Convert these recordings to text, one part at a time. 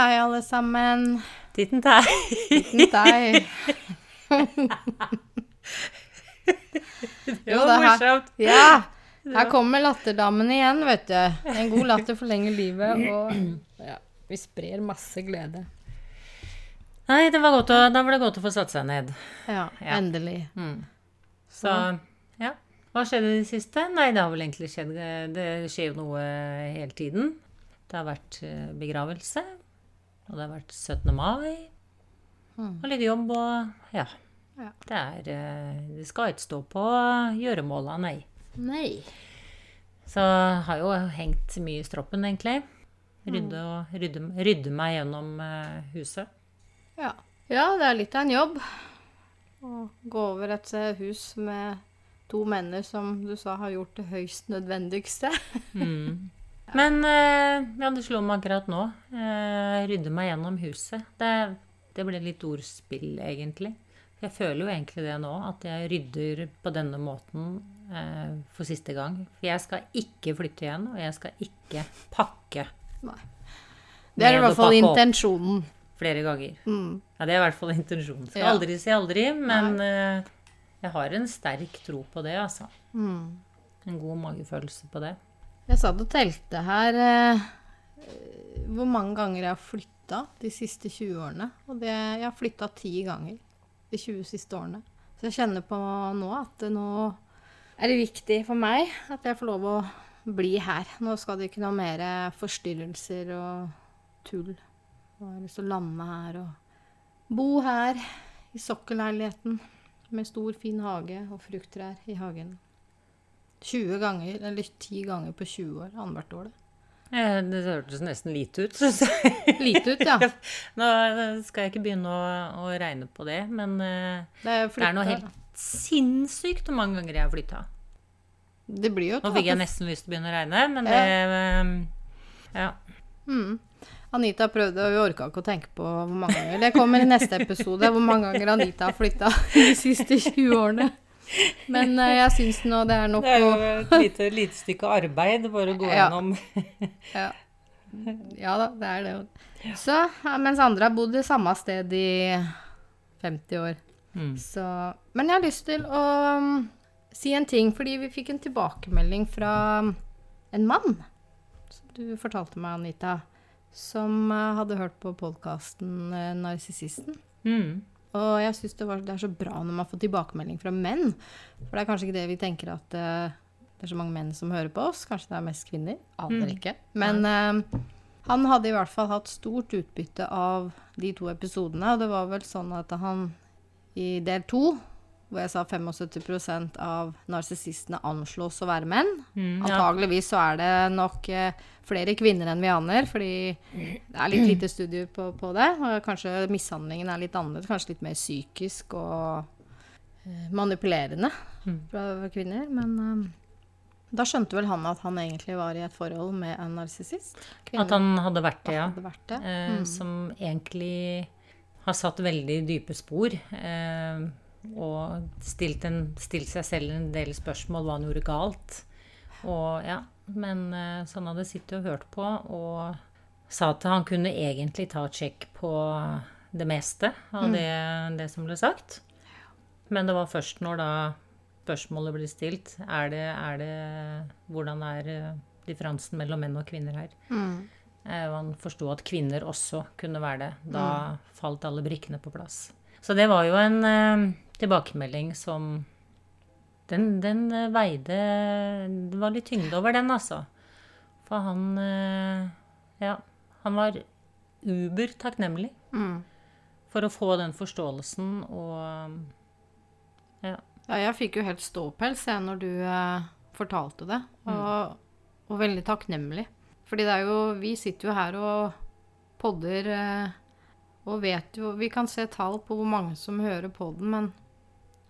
hei, alle sammen. Titten tei. Titten deg. Det Jo, var morsomt. Ja! Her kommer latterdammen igjen, vet du. En god latter forlenger livet, og ja, vi sprer masse glede. Nei, det var godt å, da var det godt å få satt seg ned. Ja, Ja. endelig. Så ja. Hva skjedde i det siste? Nei, det har vel egentlig skjedd Det skjer jo noe hele tiden. Det har vært eh, begravelse, og det har vært 17. mai, og litt jobb og ja. Ja. Det er eh, Det skal ikke stå på gjøremåla, nei. Nei. Så har jo hengt mye i stroppen, egentlig. Rydde, og, rydde, rydde meg gjennom eh, huset. Ja. ja, det er litt av en jobb å gå over et eh, hus med to menner som du sa har gjort det høyst nødvendigste. Men eh, ja, det slo meg akkurat nå. Rydde meg gjennom huset. Det, det ble litt ordspill, egentlig. Jeg føler jo egentlig det nå, at jeg rydder på denne måten eh, for siste gang. For jeg skal ikke flytte igjen, og jeg skal ikke pakke Nei. Det er i hvert fall intensjonen. flere ganger. Mm. Ja, det er i hvert fall intensjonen. Skal Ja. aldri si aldri, men uh, jeg har en sterk tro på det, altså. Mm. En god magefølelse på det. Jeg satt og telte her eh, hvor mange ganger jeg har flytta de siste 20 årene. Og det, jeg har flytta ti ganger de 20 siste årene. Så jeg kjenner på nå at nå er det viktig for meg at jeg får lov å bli her. Nå skal det ikke noe mer forstyrrelser og tull. Nå har jeg lyst til å lande her og bo her i sokkelleiligheten med stor, fin hage og frukttrær i hagen. 20 ganger, eller 10 ganger på 20 år. Annethvert år, det. Ja, Det hørtes nesten lite ut, syns jeg. Lite ut, ja. Nå skal jeg ikke begynne å, å regne på det, men eh, Det er, det er noe helt sinnssykt hvor mange ganger jeg har flytta. Det blir jo Nå fikk jeg nesten lyst til å begynne å regne, men det eh, Ja. Mm. Anita prøvde, og vi orka ikke å tenke på hvor mange ganger. Det kommer i neste episode, hvor mange ganger Anita har flytta de siste 20 årene. Men uh, jeg syns nå det er nok å Det er jo et lite, lite stykke arbeid bare å gå Ja. gjennom. ja. ja da, det er det. jo. Så, mens andre har bodd i samme sted i 50 år. Mm. Så, men jeg har lyst til å um, si en ting, fordi vi fikk en tilbakemelding fra en mann. Som du fortalte meg, Anita. Som eh, hadde hørt på podkasten uh, Narsissisten. Mm. Og jeg syns det, det er så bra når man får tilbakemelding fra menn. For det er kanskje ikke det vi tenker at uh, det er så mange menn som hører på oss. Kanskje det er mest kvinner. Aner Mm. ikke. Men uh, han hadde i hvert fall hatt stort utbytte av de to episodene. Og det var vel sånn at han i del to, hvor jeg sa 75% av narsissistene anslås å være menn Mm, ja. Antageligvis så er det nok eh, flere kvinner enn vi aner, fordi det er litt lite studier på, på det. Og kanskje mishandlingen er litt annerledes, kanskje litt mer psykisk og eh, manipulerende Mm. fra kvinner. Men um, da skjønte vel han at han egentlig var i et forhold med en narsissist. At han hadde vært det, ja. hadde vært det. Eh, Mm. Som egentlig har satt veldig dype spor. Eh, og stilt, en, stilt seg selv en del spørsmål hva han gjorde galt. Og ja, Men eh, så han hadde sittet og hørt på og sa at han kunne egentlig ta sjekk på det meste av Mm. det, det som ble sagt. Men det var først når da spørsmålet ble stilt, er det, er det Hvordan er eh, differansen mellom menn og kvinner her? Mm. Eh, og han forsto at kvinner også kunne være det. Da falt alle brikkene på plass. Så det var jo en tilbakemelding som den, den eh, veide Det var litt tyngde over den, altså. For han eh, Ja, han var uber takknemlig Mm. for å få den forståelsen og Ja. Ja, jeg fikk jo helt ståpels jeg når du eh, fortalte det, og, og veldig takknemlig. Fordi det er jo Vi sitter jo her og podder eh, og vet jo Vi kan se tall på hvor mange som hører på den, men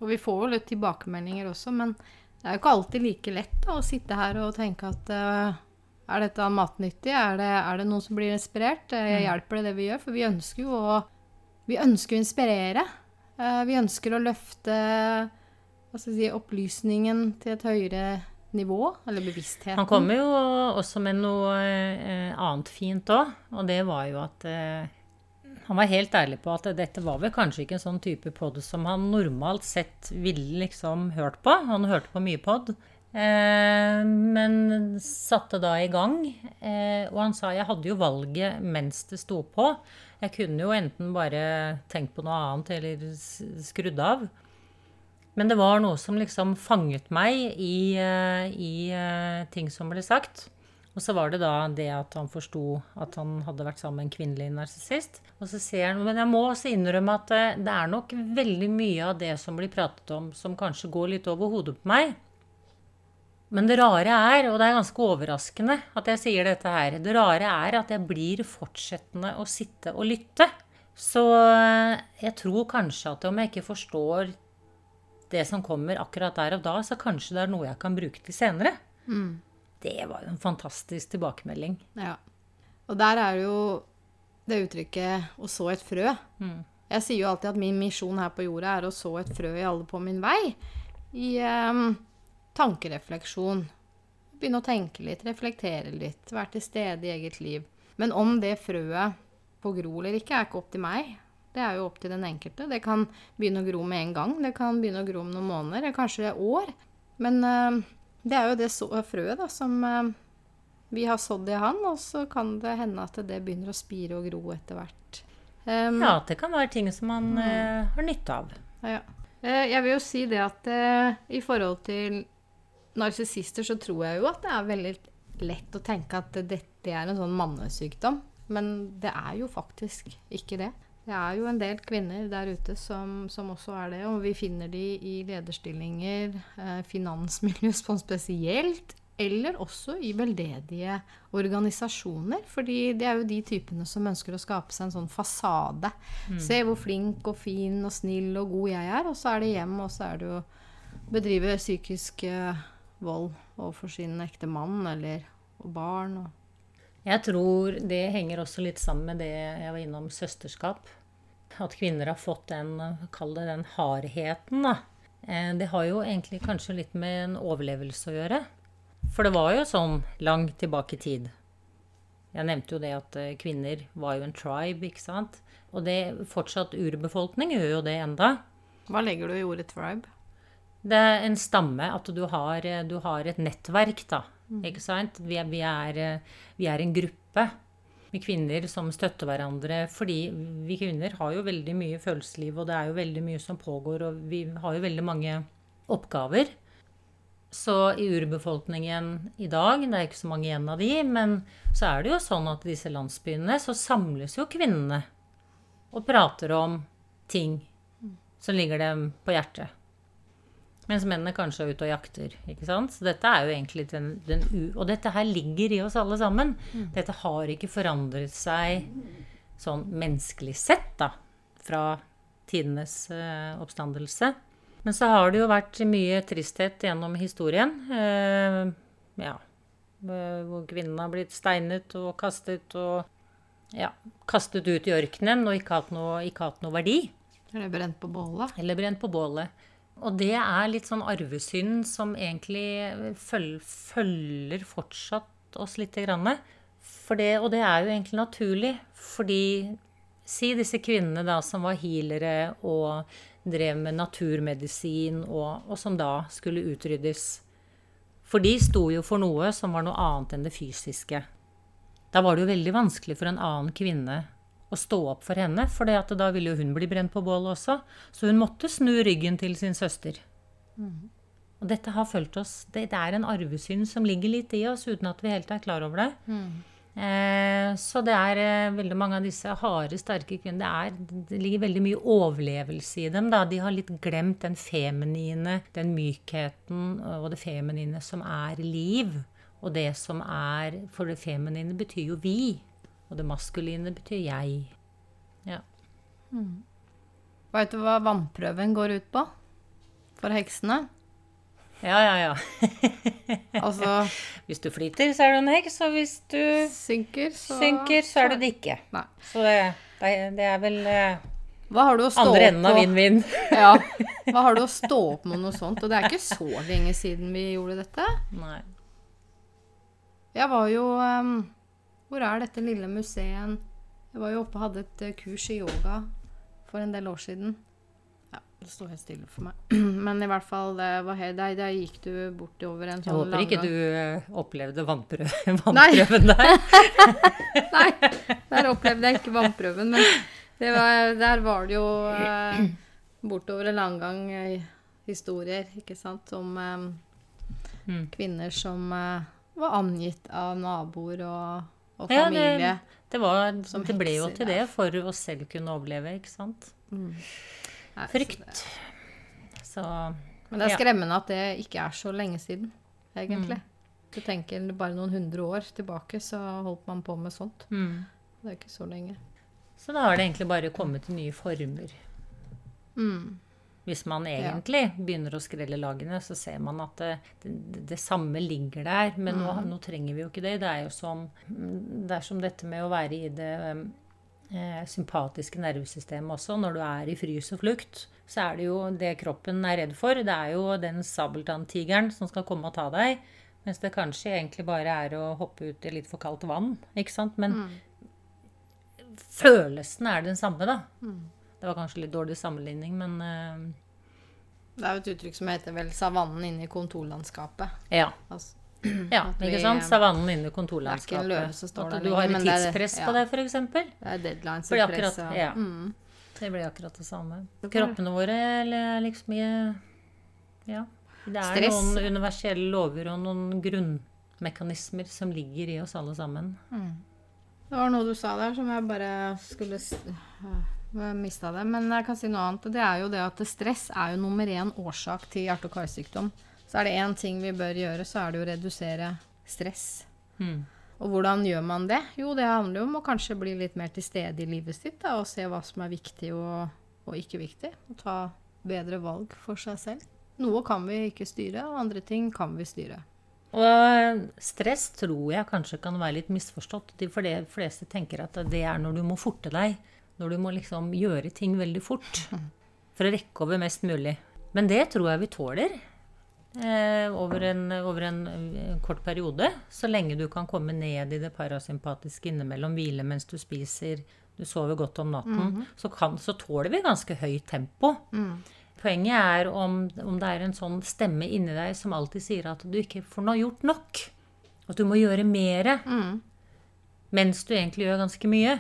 Og vi får jo litt tilbakemeldinger også, men det er jo ikke alltid like lett da, å sitte her og tenke at uh, er dette matnyttig? Er det, er det noen som blir inspirert? Jeg Hjelper det det vi gjør? For vi ønsker jo å vi ønsker å inspirere. Uh, vi ønsker å løfte si, opplysningen til et høyere nivå, eller bevisstheten. Han kommer jo også med noe uh, annet fint òg, og det var jo at eh, han var helt ærlig på at dette var vel kanskje ikke en sånn type pod som han normalt sett ville liksom hørt på. Han hørte på mye pod. Eh, men satte da i gang. Eh, og han sa jeg hadde jo valget mens det sto på. Jeg kunne jo enten bare tenkt på noe annet eller skrudd av. Men det var noe som liksom fanget meg i, eh, i uh, ting som ble sagt. Og så var det da det at han forsto at han hadde vært sammen med en kvinnelig narsissist. Og så sier han Men jeg må også innrømme at uh, det er nok veldig mye av det som blir pratet om, som kanskje går litt over hodet på meg. Men det rare er, og det er ganske overraskende at jeg sier dette her, det rare er at jeg blir fortsettende å sitte og lytte. Så jeg tror kanskje at om jeg ikke forstår det som kommer akkurat der og da, så kanskje det er noe jeg kan bruke til senere. Mm. Det var jo en fantastisk tilbakemelding. Ja. Og der er jo det uttrykket 'å så et frø'. Mm. Jeg sier jo alltid at min misjon her på jorda er å så et frø i alle på min vei. I um, tankerefleksjon. Begynne å tenke litt, reflektere litt, være til stede i eget liv. Men om det frøet får gro eller ikke, er ikke opp til meg. Det er jo opp til den enkelte. Det kan begynne å gro med en gang. Det kan begynne å gro om noen måneder, kanskje år. Men uh, det er jo det frøet da, som eh, vi har sådd i han, og så kan det hende at det begynner å spire og gro etter hvert. Um, ja, det kan være ting som man uh, har nytte av. Ja. jeg vil jo si det at i forhold til narsissister så tror jeg jo at det er veldig lett å tenke at dette er en sånn mannesykdom. Men det er jo faktisk ikke det. Det er jo en del kvinner der ute som, som også er det, og vi finner de i lederstillinger, eh, finansmiljø sånn spesielt, eller også i veldedige organisasjoner. fordi det er jo de typene som ønsker å skape seg en sånn fasade. Mm. Se hvor flink og fin og snill og god jeg er, og så er det hjem, og så er det å bedrive psykisk eh, vold overfor sin ekte mann eller barn. Jeg tror det henger også litt sammen med det jeg var innom søsterskap at kvinner har fått den, kall det den hardheten, da. Eh, det har jo egentlig kanskje litt med en overlevelse å gjøre. For det var jo sånn langt tilbake i tid. Jeg nevnte jo det at eh, kvinner var jo en tribe, ikke sant. Og det fortsatt urbefolkning gjør jo det enda. Hva legger du i ordet tribe? Det er en stamme. At du har, du har et nettverk, da. Mm. Ikke sant? Vi er, vi, er, vi er en gruppe med kvinner som støtter hverandre. Fordi vi kvinner har jo veldig mye følelsesliv, og det er jo veldig mye som pågår, og vi har jo veldig mange oppgaver. Så i urbefolkningen i dag, det er ikke så mange igjen av de, men så er det jo sånn at i disse landsbyene så samles jo kvinnene og prater om ting som ligger dem på hjertet. Mens mennene kanskje er ute og jakter. ikke sant? Så dette er jo egentlig den, den. Og dette her ligger i oss alle sammen. Mm. Dette har ikke forandret seg sånn menneskelig sett, da, fra tidenes uh, oppstandelse. Men så har det jo vært mye tristhet gjennom historien. Uh, ja. Hvor kvinnene har blitt steinet og kastet og ja, kastet ut i ørkenen og ikke hatt noe, ikke hatt noe verdi. Eller brent på bålet. Eller brent på bålet. Og det er litt sånn arvesynd som egentlig følger fortsatt oss lite grann. Det, og det er jo egentlig naturlig, fordi Si disse kvinnene da som var healere og drev med naturmedisin, og, og som da skulle utryddes. For de sto jo for noe som var noe annet enn det fysiske. Da var det jo veldig vanskelig for en annen kvinne å stå opp for henne, for da ville jo hun bli brent på bålet også. Så hun måtte snu ryggen til sin søster. Mm. Og dette har fulgt oss. Det, det, er en arvesynd som ligger litt i oss uten at vi helt er klar over det. Mm. Eh, så det er eh, veldig mange av disse harde, sterke kvinnene det, er, det ligger veldig mye overlevelse i dem. Da. De har litt glemt den feminine, den mykheten og det feminine som er liv. Og det som er For det feminine betyr jo vi. Og det maskuline betyr jeg. Ja. Mm. Veit du hva vannprøven går ut på for heksene? Ja, ja, ja. altså Hvis du flyter, så er du en heks, og hvis du synker, så, synker, så er du det ikke. Nei. Så det, det, er vel eh, Hva har du å stå Andre enden av vinn-vinn. Ja. Hva har du å stå opp med noe sånt? Og det er ikke så lenge siden vi gjorde dette. Nei. Jeg var jo ehm, Hvor er dette lille museet? Jeg var jo oppe og hadde et eh, kurs i yoga for en del år siden. Ja, det står helt stille for meg. Men i hvert fall, det var helt, der, der gikk du bortover en Jeg sånn håper ikke du eh, opplevde vannprø vannprøven der. Nei, der opplevde jeg ikke vannprøven, men det var, der var det jo eh, bortover en langgang eh, historier, ikke sant, om eh, Mm. kvinner som eh, var angitt av naboer og, og Ja, det, Det, var, Som det ble jo til ja. det for å selv kunne overleve, ikke sant. Nei, så Frykt. Så Men det er Ja. skremmende at det ikke er så lenge siden, egentlig. Mm. Du tenker bare noen hundre år tilbake, så holdt man på med sånt. mm. Det er ikke så lenge. Så da har det egentlig bare kommet nye former. Mm. Hvis man egentlig begynner å skrelle lagene, så ser man at det, det, det samme ligger der. Men nå, Mm. nå trenger vi jo ikke det. Det er jo som, det er som dette med å være i det eh, sympatiske nervesystemet også. Når du er i frys og flukt, så er det jo det kroppen er redd for. Det er jo den sabeltanntigeren som skal komme og ta deg. Mens det kanskje egentlig bare er å hoppe ut i litt for kaldt vann. ikke sant? Men følelsen er den samme, da. Det var kanskje litt dårlig sammenligning, men eh, Det er jo et uttrykk som heter vel 'savannen inne i kontorlandskapet'. ja. Altså, Ja, vi- ikke sant? Savannen inne i kontorlandskapet. Det er ikke en løve som står der du har et tidspress det er- ja. på det, f.eks. det er deadlines og press. ja. Mm. Det blir akkurat det samme. Kroppene våre er liksom i Ja. Det er Stress. noen universelle lover og noen grunnmekanismer som ligger i oss alle sammen. Det var noe du sa der som jeg bare skulle mista det. Men jeg kan si noe annet. Det er jo det at stress er jo nummer én årsak til hjerte- og karsykdom. Så er det én ting vi bør gjøre, så er det å redusere stress. Mm. Og hvordan gjør man det? Jo, det handler jo om å kanskje bli litt mer til stede i livet sitt da, og se hva som er viktig og, og ikke viktig. Og ta bedre valg for seg selv. Noe kan vi ikke styre, og andre ting kan vi styre. Og stress tror jeg kanskje kan være litt misforstått. For de fleste tenker at det er når du må forte deg. Når du må liksom gjøre ting veldig fort. For å rekke over mest mulig. Men det tror jeg vi tåler. Eh, over, en, over en eh, kort periode. Så lenge du kan komme ned i det parasympatiske innimellom, hvile mens du spiser, du sover godt om natten, så, kan, så tåler vi ganske høyt tempo. Poenget er om, om det er en sånn stemme inni deg som alltid sier at du ikke får noe gjort nok. At du må gjøre mere. Mens du egentlig gjør ganske mye.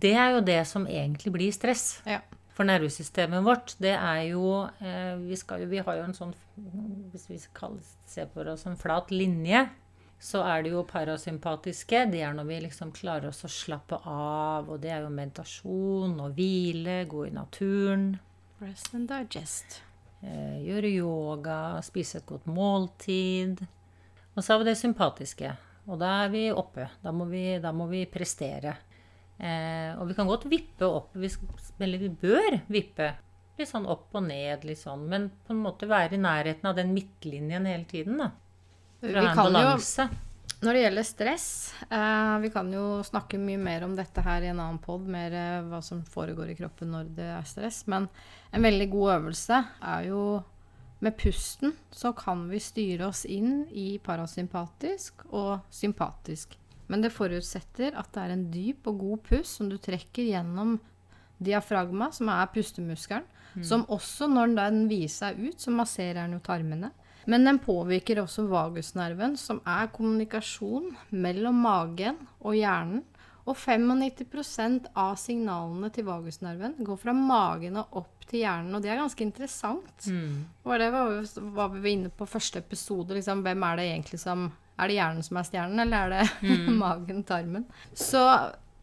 Det er jo det som egentlig blir stress. Ja. For nervesystemet vårt, det er jo eh, vi, skal, vi har jo en sånn Hvis vi ser på oss en flat linje, så er det jo parasympatiske. Det er når vi liksom klarer oss å slappe av. Og det er jo meditasjon og hvile, gå i naturen. Rest and digest. Eh, gjøre yoga, spise et godt måltid. Og så har vi det sympatiske. Og da er vi oppe. Da må vi, da må vi prestere. Eh, og vi kan godt vippe opp, vi, eller vi bør vippe litt sånn opp og ned, litt sånn, men på en måte være i nærheten av den midtlinjen hele tiden. da. For Vi kan jo. Når det gjelder stress eh, Vi kan jo snakke mye mer om dette her i en annen pod, mer eh, hva som foregår i kroppen når det er stress. Men en veldig god øvelse er jo med pusten så kan vi styre oss inn i parasympatisk og sympatisk. Men det forutsetter at det er en dyp og god pust som du trekker gjennom diafragma, som er pustemuskelen. Som også, når den viser seg ut, så masserer den jo tarmene. Men den påvirker også vagusnerven, som er kommunikasjon mellom magen og hjernen. Og 95% av signalene til vagusnerven går fra magen og opp til hjernen. Og det er ganske interessant. Mm. Og det var, var vi inne på første episode. Liksom, hvem er det egentlig som Er det hjernen som er stjernen, eller er det magen, tarmen? Så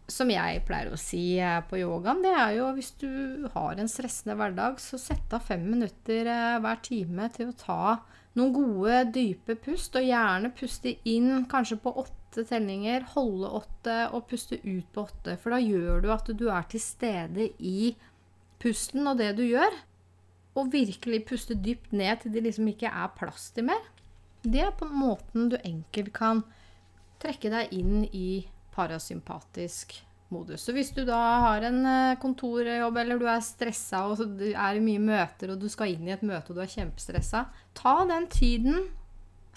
som jeg pleier å si eh, på yogaen, det er jo hvis du har en stressende hverdag, så sett av fem minutter eh, hver time til å ta noen gode, dype pust, og gjerne puste inn kanskje på åtte tellinger, holde åtte og puste ut på åtte. For da gjør du at du er til stede i pusten og det du gjør. Og virkelig puste dypt ned til det liksom ikke er plass til mer. Det er på måten du enkelt kan trekke deg inn i parasympatisk modus. Så hvis du da har en eh, kontorjobb, eller du er stressa og du er i mye møter, og du skal inn i et møte og du er kjempestressa, ta den tiden.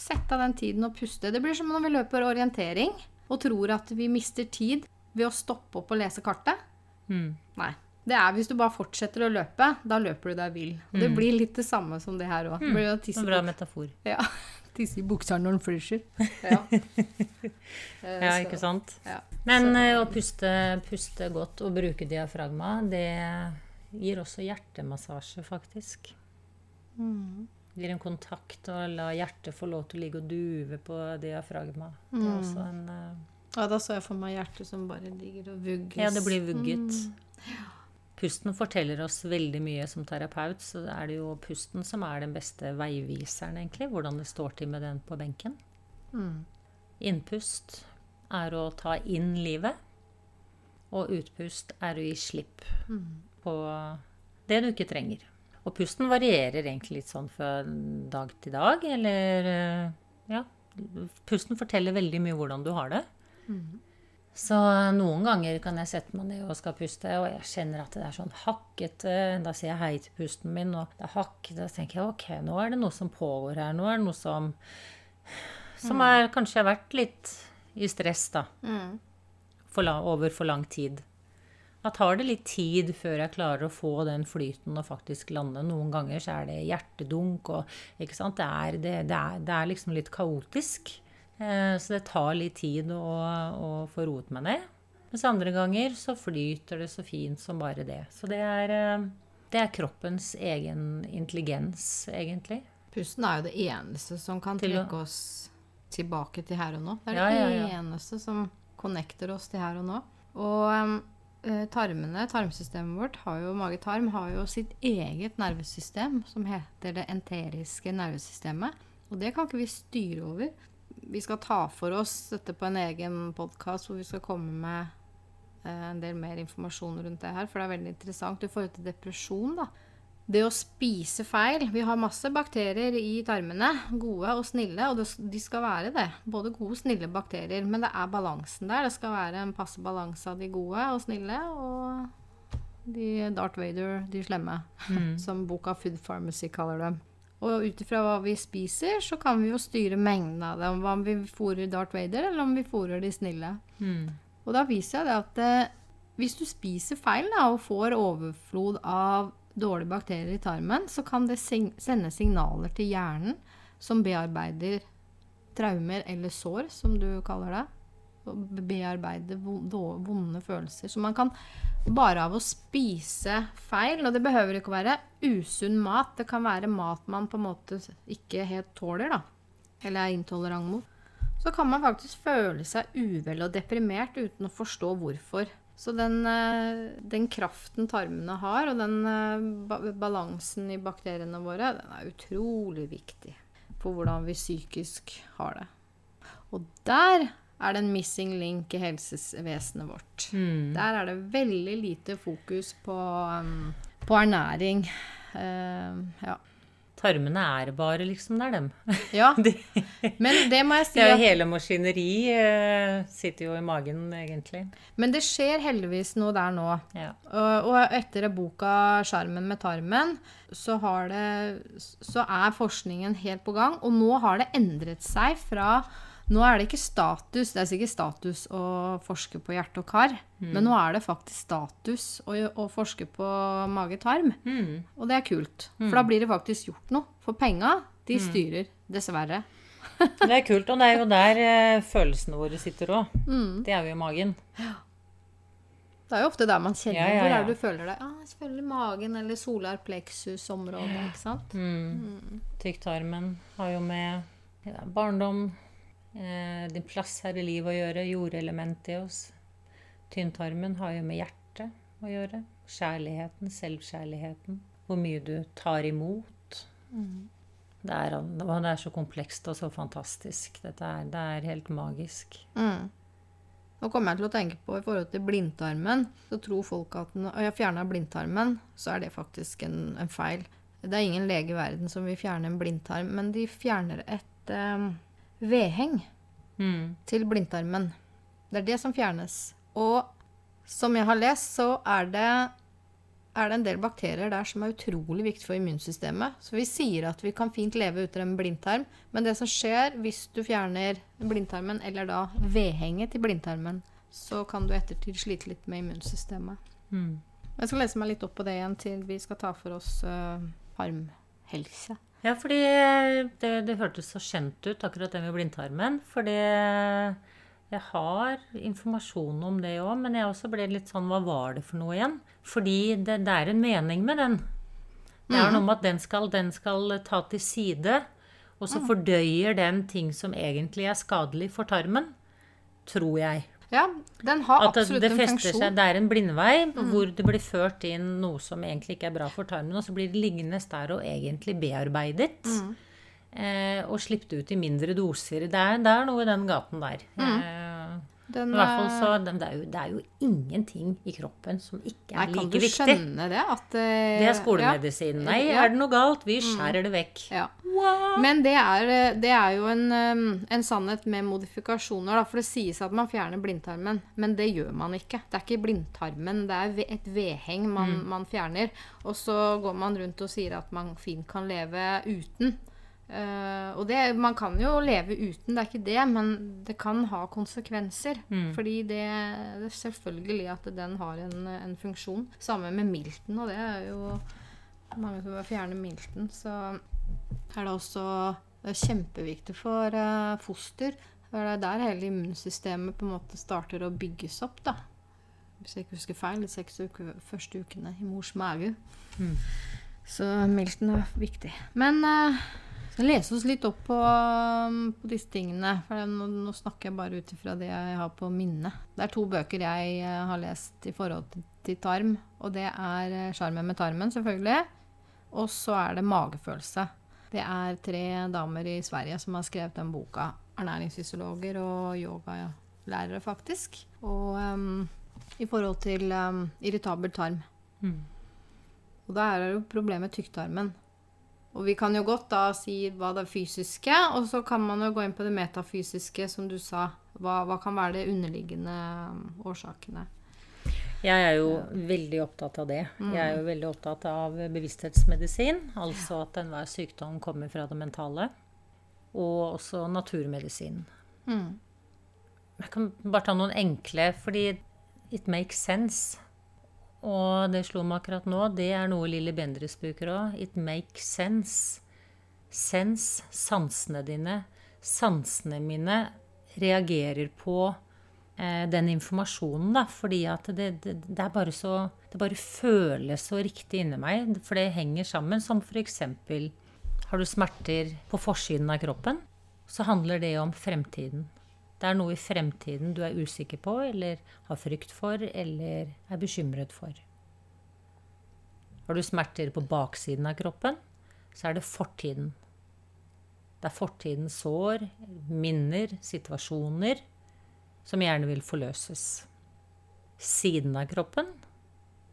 Sett av den tiden og puste. Det blir som når vi løper orientering og tror at vi mister tid ved å stoppe opp og lese kartet. Mm. Nei. Det er hvis du bare fortsetter å løpe, da løper du deg vill. Mm. det Mm. blir litt det samme som det her òg. Mm. Bra metafor. ja. Tisse i buksa når den fryser. Ja. Eh, Ja, ikke sant? Ja. Men Så- eh, å puste, puste godt og bruke diafragma, det gir også hjertemassasje, faktisk. Mm. Gir en kontakt og la hjertet få lov til å ligge og duve på diafragma. Det er Mm. også en uh... Ja, da så jeg for meg hjertet som bare ligger og vugges. Ja, det blir vugget. Mm. Pusten forteller oss veldig mye som terapeut, så er det jo pusten som er den beste veiviseren, egentlig. Hvordan det står til med den på benken. Mm. Innpust er å ta inn livet, og utpust er å gi slipp Mm. på det du ikke trenger. Og pusten varierer egentlig litt sånn fra dag til dag, eller eh, Ja. Pusten forteller veldig mye hvordan du har det. Mm. Så noen ganger kan jeg sette meg ned og skal puste, og jeg kjenner at det er sånn hakkete. Da sier jeg hei til pusten min, og det er hakkete. Da tenker jeg ok, nå er det noe som pågår her. Nå er det noe som Som er, kanskje har vært litt i stress, da. Mm. For la, over for lang tid. Da tar det litt tid før jeg klarer å få den flyten og faktisk lande. Noen ganger så er det hjertedunk og ikke sant? Det er, det, det er, det er liksom litt kaotisk. Eh, så det tar litt tid å, å få roet meg ned. Mens andre ganger så flyter det så fint som bare det. Så det er, eh, det er kroppens egen intelligens, egentlig. Pusten er jo det eneste som kan trekke oss tilbake til her og nå. Det er Ja, det ja, ja. eneste som connecter oss til her og nå. Og eh, tarmene, tarmsystemet vårt, har jo, mage-tarm har jo sitt eget nervesystem som heter det enteriske nervesystemet. Og det kan ikke vi styre over. Vi skal ta for oss dette på en egen podkast hvor vi skal komme med eh, en del mer informasjon rundt det her, for det er veldig interessant i forhold til depresjon. da. Det å spise feil Vi har masse bakterier i tarmene, gode og snille, og det- de skal være det. Både gode og snille bakterier. Men det er balansen der. Det skal være en passe balanse av de gode og snille og de Darth Vader, de slemme. Som boka Food Pharmacy kaller dem. Og ut ifra hva vi spiser, så kan vi jo styre mengden av det. Om vi fôrer Darth Vader, eller om vi fôrer de snille. Mm. Og da viser jeg det at eh, hvis du spiser feil da, og får overflod av dårlige bakterier i tarmen, så kan det sende signaler til hjernen som bearbeider traumer eller sår, som du kaller det. Bearbeide vonde følelser. Så man kan bare av å spise feil, og det behøver ikke å være usunn mat, det kan være mat man på en måte ikke helt tåler, da, eller er intolerant mot så kan man faktisk føle seg uvel og deprimert uten å forstå hvorfor. Så den, eh, den kraften tarmene har, og den eh, balansen i bakteriene våre, den er utrolig viktig for hvordan vi psykisk har det. Og der er det en missing link i helsevesenet vårt. Mm. Der er det veldig lite fokus på, um, på ernæring. Uh, ja. Tarmene er bare liksom det er dem. ja. Men det må jeg si Det er jo at hele maskineri eh, sitter jo i magen, egentlig. Men det skjer heldigvis noe der nå. Ja. Og, og etter boka 'Skjermen med tarmen' så, har det, så er forskningen helt på gang. Og nå har det endret seg fra Nå er det ikke status, det er sikkert status å forske på hjerte og kar, men nå er det faktisk status å, å forske på mage-tarm. Mm. Og det er kult, for da blir det faktisk gjort noe. For penga, de Mm. styrer, dessverre. Det er kult, og det er jo der eh, følelsene våre sitter òg. Mm. Det er jo i magen. Det er jo ofte der man kjenner Ja, ja, Hvor er ja. det du føler deg? Ah, jeg føler magen eller solar plexus-området, ikke sant? Mm. Tykktarmen har jo med barndom, din plass her i livet å gjøre, jordelementet i oss. Tynntarmen har jo med hjertet å gjøre. Kjærligheten, selvkjærligheten. Hvor mye du tar imot. Det, er, det er så komplekst og så fantastisk. Dette er, det er helt magisk. Mm. Nå kommer jeg til å tenke på i forhold til blindtarmen. Så tror folk at når jeg fjerner blindtarmen, så er det faktisk en, en feil. Det er ingen lege i verden som vil fjerne en blindtarm, men de fjerner et eh, vedheng Mm. til blindtarmen. Det er det som fjernes. Og som jeg har lest, så er det, er det en del bakterier der som er utrolig viktig for immunsystemet. Så vi sier at vi kan fint leve uten en blindtarm, men det som skjer hvis du fjerner blindtarmen, eller da vedhenget til blindtarmen, så kan du ettertid slite litt med immunsystemet. Mm. Jeg skal lese meg litt opp på det igjen til vi skal ta for oss uh, tarmhelse. Ja, fordi det, det hørtes så kjent ut, akkurat det med blindtarmen. Fordi jeg har informasjon om det òg, men jeg også ble litt sånn Hva var det for noe igjen? Fordi det, det er en mening med den. Det er noe med at den skal, den skal ta til side, og så fordøyer den ting som egentlig er skadelig for tarmen. Tror jeg. Ja, den har At det, absolutt en fester funksjon. seg. Det er en blindvei hvor det blir ført inn noe som egentlig ikke er bra for tarmen, og så blir det liggende der og egentlig bearbeidet. Eh, og sluppet ut i mindre doser. Det er, det er noe i den gaten der. Eh, Den, I hvert fall eh, så det, det, er jo, det er jo ingenting i kroppen som ikke Nei, er kan like du viktig. skjønne det? At, uh, Det er skolemedisin. Nei, er det noe galt? Vi skjærer det vekk. Ja. Men det er, eh, det er jo en, en sannhet med modifikasjoner. Da, for det sies at man fjerner blindtarmen, men det gjør man ikke. Det er ikke blindtarmen, det er et vedheng man, man fjerner. Og så går man rundt og sier at man fint kan leve uten. Eh, og det, man kan jo leve uten, det er ikke det, men det kan ha konsekvenser. Fordi det, det er selvfølgelig at den har en, en funksjon. Samme med milten, og det er jo mange som vil fjerne milten, så er det også det er kjempeviktig for uh, foster. For det er der hele immunsystemet på en måte starter å bygges opp, da. Hvis jeg ikke husker feil, de seks uke, første ukene i mors mage. Så milten er viktig. Men uh, lese oss litt opp på, um, på disse tingene. For nå, nå snakker jeg bare ut ifra det jeg har på minnet. Det er to bøker jeg eh, har lest i forhold til, til tarm. Og det er eh, 'Sjarmen med tarmen', selvfølgelig. Og så er det magefølelse. Det er tre damer i Sverige som har skrevet den boka. Ernæringsfysiologer og yogalærere, faktisk. Og um, i forhold til um, irritabel tarm. Mm. Og da er det jo problemet tykktarmen. Og vi kan jo godt da si hva det fysiske, og så kan man jo gå inn på det metafysiske, som du sa. Hva, hva kan være de underliggende um, årsakene? Jeg er jo veldig opptatt av det. Jeg er jo veldig opptatt av bevissthetsmedisin. Altså at enhver sykdom kommer fra det mentale. Og også naturmedisin. Mm. Jeg kan bare ta noen enkle, fordi it makes sense. Og det slo meg akkurat nå. Det er noe Lilly Bendriss bruker òg. It makes sense. Sens, sansene dine. Sansene mine reagerer på eh, den informasjonen, da. Fordi at det, det, det er bare så Det bare føles så riktig inni meg. For det henger sammen. Som eksempel har du smerter på forsiden av kroppen, så handler det om fremtiden. Det er noe i fremtiden du er usikker på, eller har frykt for, eller er bekymret for. Har du smerter på baksiden av kroppen, så er det fortiden. Det er fortidens sår, minner, situasjoner som gjerne vil forløses. Siden av kroppen,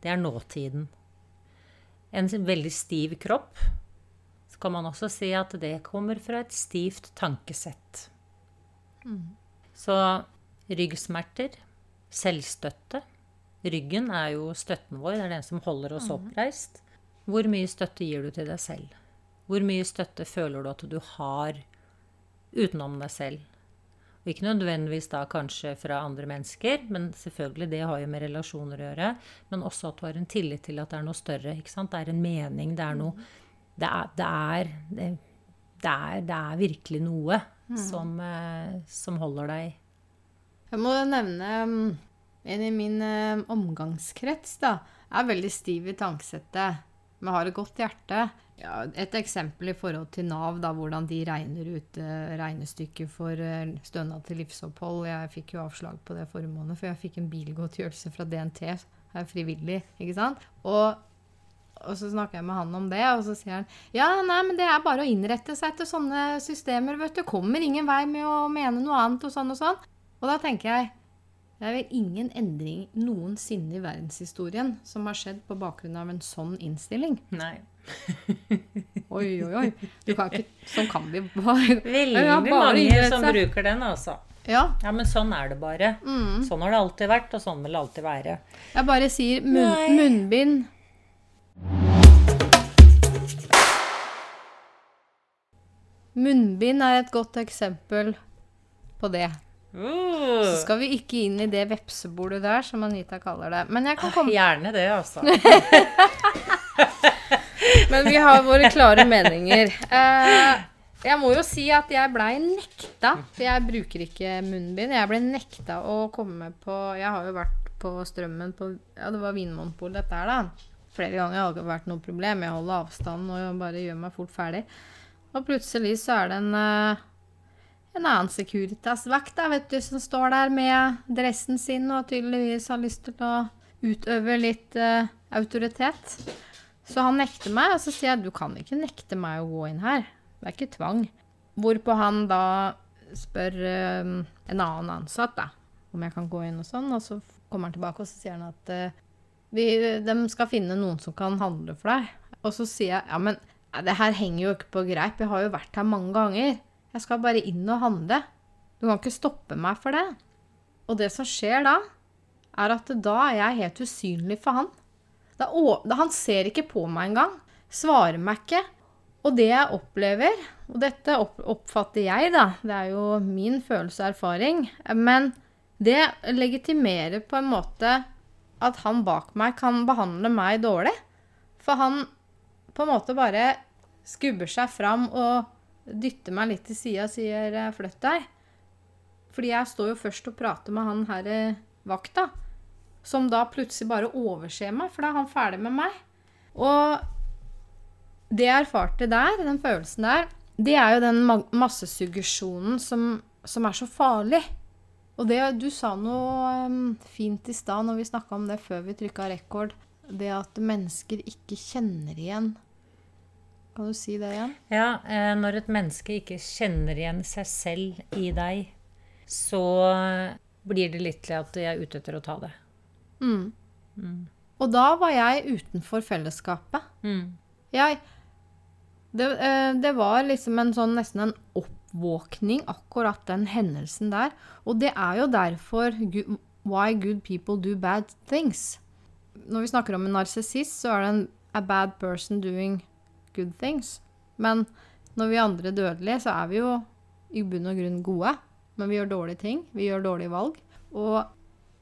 det er nåtiden. En veldig stiv kropp, så kan man også si at det kommer fra et stivt tankesett. Så ryggsmerter, selvstøtte Ryggen er jo støtten vår, det er den som holder oss oppreist. Hvor mye støtte gir du til deg selv? Hvor mye støtte føler du at du har utenom deg selv? Og ikke nødvendigvis da kanskje fra andre mennesker, men selvfølgelig det har jo med relasjoner å gjøre. Men også at du har en tillit til at det er noe større. ikke sant? Det er en mening, det er noe Det er, det er, det, er, det er virkelig noe som, eh, som holder deg Jeg må nevne um, en i min um, omgangskrets, da. Er veldig stiv i tankesettet, men har et godt hjerte. Ja, et eksempel i forhold til Nav, da, hvordan de regner ut uh, regnestykket for stønad til livsopphold. Jeg fikk jo avslag på det forrige måned, for jeg fikk en bilgodtgjørelse fra DNT. Jeg er frivillig, ikke sant? Og og så snakker jeg med han om det, og så sier han ja, nei, men det er bare å innrette seg etter sånne systemer, vet du. Kommer ingen vei med å mene noe annet og sånn og sånn. Og da tenker jeg det er vel ingen endring noensinne i verdenshistorien som har skjedd på bakgrunn av en sånn innstilling. Nei. Oi, oi, oi. Du kan ikke, sånn kan vi bare Veldig Ja, bare mange som bruker den, altså. Ja. Ja, men sånn er det bare. Mm. Sånn har det alltid vært, og sånn vil det alltid være. Jeg bare sier munn, munnbind. Munnbind er et godt eksempel på det. Så skal vi ikke inn i det vepsebordet der, som Anita kaller det. Men jeg kan komme Gjerne det, altså. Men vi har våre klare meninger. Eh, jeg må jo si at jeg blei nekta, for jeg bruker ikke munnbind. Jeg ble nekta å komme på Jeg har jo vært på Strømmen på Ja, det var Vinmonopolet, dette her, da. Flere ganger har det ikke vært noe problem. Jeg holder avstand og bare gjør meg fort ferdig. Og plutselig så er det en eh, en annen Securitas-vakt som står der med dressen sin og tydeligvis har lyst til å utøve litt uh, autoritet. Så han nekter meg, og så sier jeg du kan ikke nekte meg å gå inn her. Det er ikke tvang. Hvorpå han da spør eh, en annen ansatt da, om jeg kan gå inn og sånn, og så kommer han tilbake og så sier han at vi, de skal finne noen som kan handle for deg. Og så sier jeg ja, men det her henger jo ikke på greip, jeg har jo vært her mange ganger. Jeg skal bare inn og handle. Du kan ikke stoppe meg for det. Og det som skjer da, er at da er jeg helt usynlig for han. Da, han ser ikke på meg engang. Svarer meg ikke. Og det jeg opplever, og dette opp, oppfatter jeg, da, det er jo min følelse og erfaring, men det legitimerer på en måte at han bak meg kan behandle meg dårlig. For han på en måte bare skubber seg fram og dytter meg litt til sida og sier eh, 'flytt deg'. Fordi jeg står jo først og prater med han her eh, vakta, som da plutselig bare overser meg, for da er han ferdig med meg. Og det jeg erfarte der, den følelsen der, det er jo den ma- massesuggesjonen som, som er så farlig. Og det, du sa noe um, fint i stad når vi snakka om det før vi trykka rekord. Det at mennesker ikke kjenner igjen. Kan du si det igjen? Ja, eh, når et menneske ikke kjenner igjen seg selv i deg, så blir det litt til at de er ute etter å ta det. Mm. Og da var jeg utenfor fellesskapet. Jeg det, eh, det var liksom en sånn nesten en oppvåkning, akkurat den hendelsen der. Og det er jo derfor why good people do bad things. Når vi snakker om en narsissist, så er det en a bad person doing good things. Men når vi andre er dødelige, så er vi jo i bunn og grunn gode. Men vi gjør dårlige ting. Vi gjør dårlige valg. Og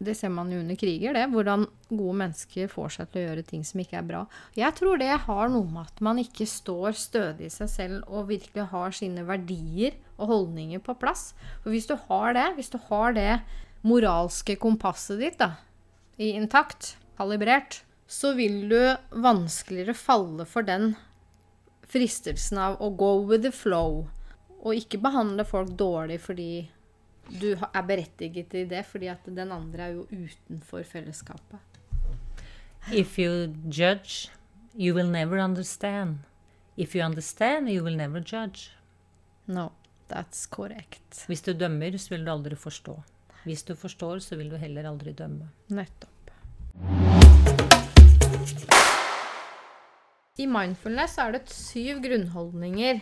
det ser man jo under kriger, det. Hvordan gode mennesker får seg til å gjøre ting som ikke er bra. Jeg tror det har noe med at man ikke står stødig i seg selv og virkelig har sine verdier og holdninger på plass. For hvis du har det, hvis du har det moralske kompasset ditt da, i intakt, kalibrert, så vil du vanskeligere falle for den fristelsen av å go with the flow. Og ikke behandle folk dårlig fordi du er berettiget til det, fordi at den andre er jo utenfor fellesskapet. If you judge, you will never understand. If you understand, you will never judge. No, that's correct. Hvis du dømmer, så vil du aldri forstå. Hvis du forstår, så vil du heller aldri dømme. Nettopp. I mindfulness er det syv grunnholdninger.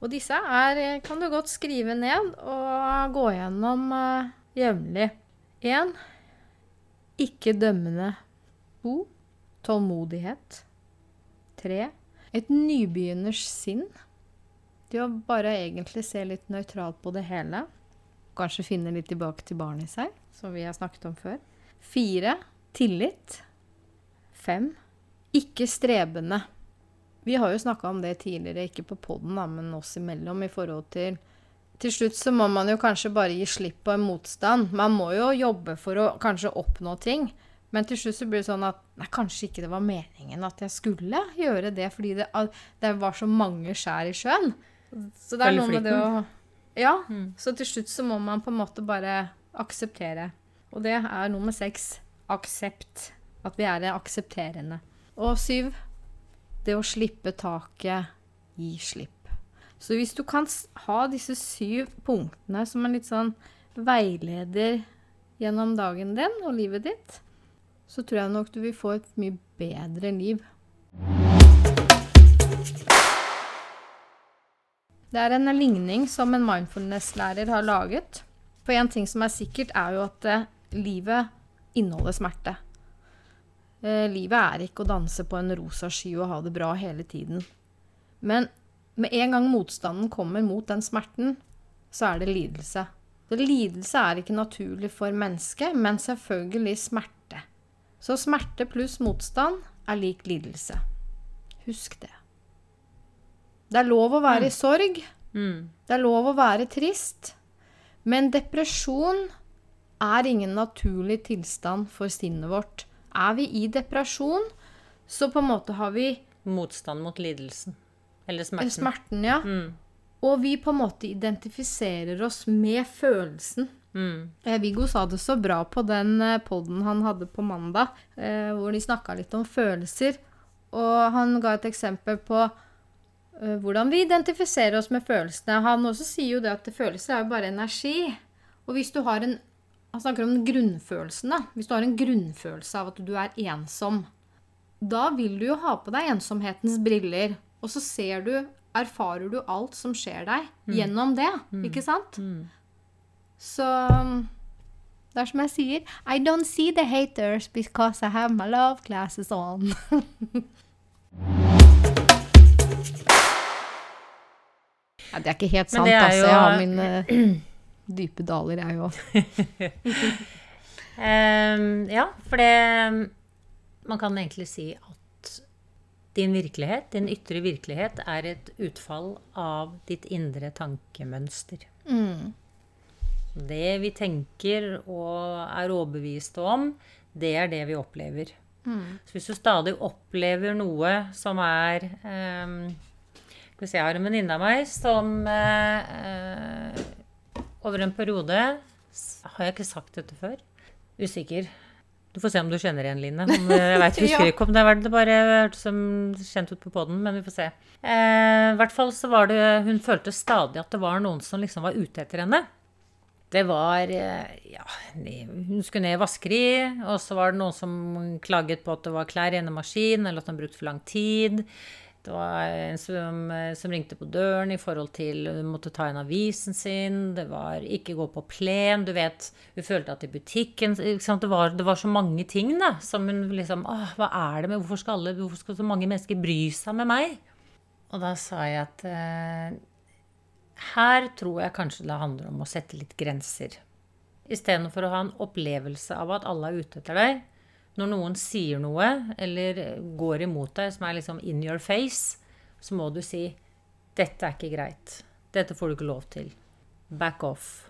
Og disse er, kan du godt skrive ned og gå gjennom uh, jevnlig. Én ikke dømmende. To tålmodighet. Tre et nybegynners sinn. Det å bare egentlig se litt nøytralt på det hele. Kanskje finne litt tilbake til barnet i seg, som vi har snakket om før. Fire tillit. Fem ikke strebende. Vi har jo snakka om det tidligere, ikke på poden, men oss imellom, i forhold til Til slutt så må man jo kanskje bare gi slipp på en motstand. Man må jo jobbe for å kanskje oppnå ting. Men til slutt så blir det sånn at nei, kanskje ikke det var meningen at jeg skulle gjøre det, fordi det, det var så mange skjær i sjøen. Så det er noe med det å. Ja. Mm. Så til slutt så må man på en måte bare akseptere. Og det er nummer seks. Aksept. At vi er aksepterende. Og syv det å slippe taket, gi slipp. Så hvis du kan ha disse syv punktene som en litt sånn veileder gjennom dagen din og livet ditt, så tror jeg nok du vil få et mye bedre liv. Det er en ligning som en mindfulness-lærer har laget. For en ting som er sikkert, er jo at eh, livet inneholder smerte. Eh, livet er ikke å danse på en rosa sky og ha det bra hele tiden. Men med en gang motstanden kommer mot den smerten, så er det lidelse. Så lidelse er ikke naturlig for mennesket, men selvfølgelig smerte. Så smerte pluss motstand er lik lidelse. Husk det. Det er lov å være i sorg. Mm. Det er lov å være trist. Men depresjon er ingen naturlig tilstand for sinnet vårt. Er vi i depresjon, så på en måte har vi Motstand mot lidelsen. Eller smerten. smerten, ja. Mm. Og vi på en måte identifiserer oss med følelsen. Mm. Eh, Viggo sa det så bra på den poden podden han hadde på mandag, eh, hvor de snakka litt om følelser. Og han ga et eksempel på eh, hvordan vi identifiserer oss med følelsene. Han også sier jo det at følelser er jo bare energi. Og hvis du har en Han snakker om grunnfølelsen, da. Hvis du har en grunnfølelse av at du er ensom, da vil du jo ha på deg ensomhetens briller. Og så ser du Erfarer du alt som skjer deg, gjennom det. Ikke sant? Mm. Så det er som jeg sier I don't see the haters because I have my love glasses on. ja, det er ikke helt sant, det er altså. Jeg har mine dype daler, jeg òg. um, ja, for det Man kan egentlig si at din virkelighet, din ytre virkelighet, er et utfall av ditt indre tankemønster. Mm. Det vi tenker og er overbeviste om, det er det vi opplever. Mm. Så hvis du stadig opplever noe som er um, vi se, jeg har en venninne av meg som uh, over en periode Har jeg ikke sagt dette før? Usikker. Du får se om du kjenner igjen, Line. Om, eh, jeg vet, husker Ja. ikke om det var det bare hørtes som kjent ut på poden, men vi får se. Eh, I hvert fall så var det Hun følte stadig at det var noen som liksom var ute etter henne. Det var eh, Ja, hun skulle ned i vaskeri, og så var det noen som klaget på at det var klær i en maskin, eller at han brukte for lang tid. Det var en som, eh, som ringte på døren i forhold til hun måtte ta inn avisen sin. Det var ikke gå på plen. Du vet, hun følte at i butikken? Det, var, det var så mange ting da, som hun liksom Åh, hva er det med Hvorfor skal, alle, hvorfor skal så mange mennesker bry seg med meg? Og da sa jeg at eh, her tror jeg kanskje det handler om å sette litt grenser. Istedenfor å ha en opplevelse av at alle er ute etter deg. Når noen sier noe eller går imot deg som er liksom in your face, så må du si 'Dette er ikke greit. Dette får du ikke lov til. Back off'.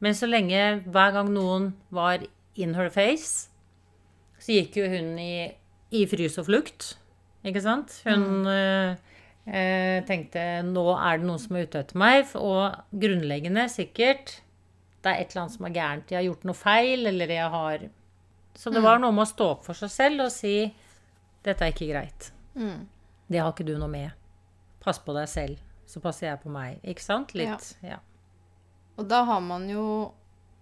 Men så lenge hver gang noen var in her face, så gikk jo hun i, i frys og flukt. Ikke sant? Hun mm. eh, tenkte nå er det noen som er ute etter meg. Og grunnleggende sikkert det er et eller annet som er gærent. Jeg har gjort noe feil, eller jeg har Så det var noe med å stå opp for seg selv og si dette er ikke greit. Mm. Det har ikke du noe med. Pass på deg selv, så passer jeg på meg. Ikke sant? Litt. Ja. Og da har man jo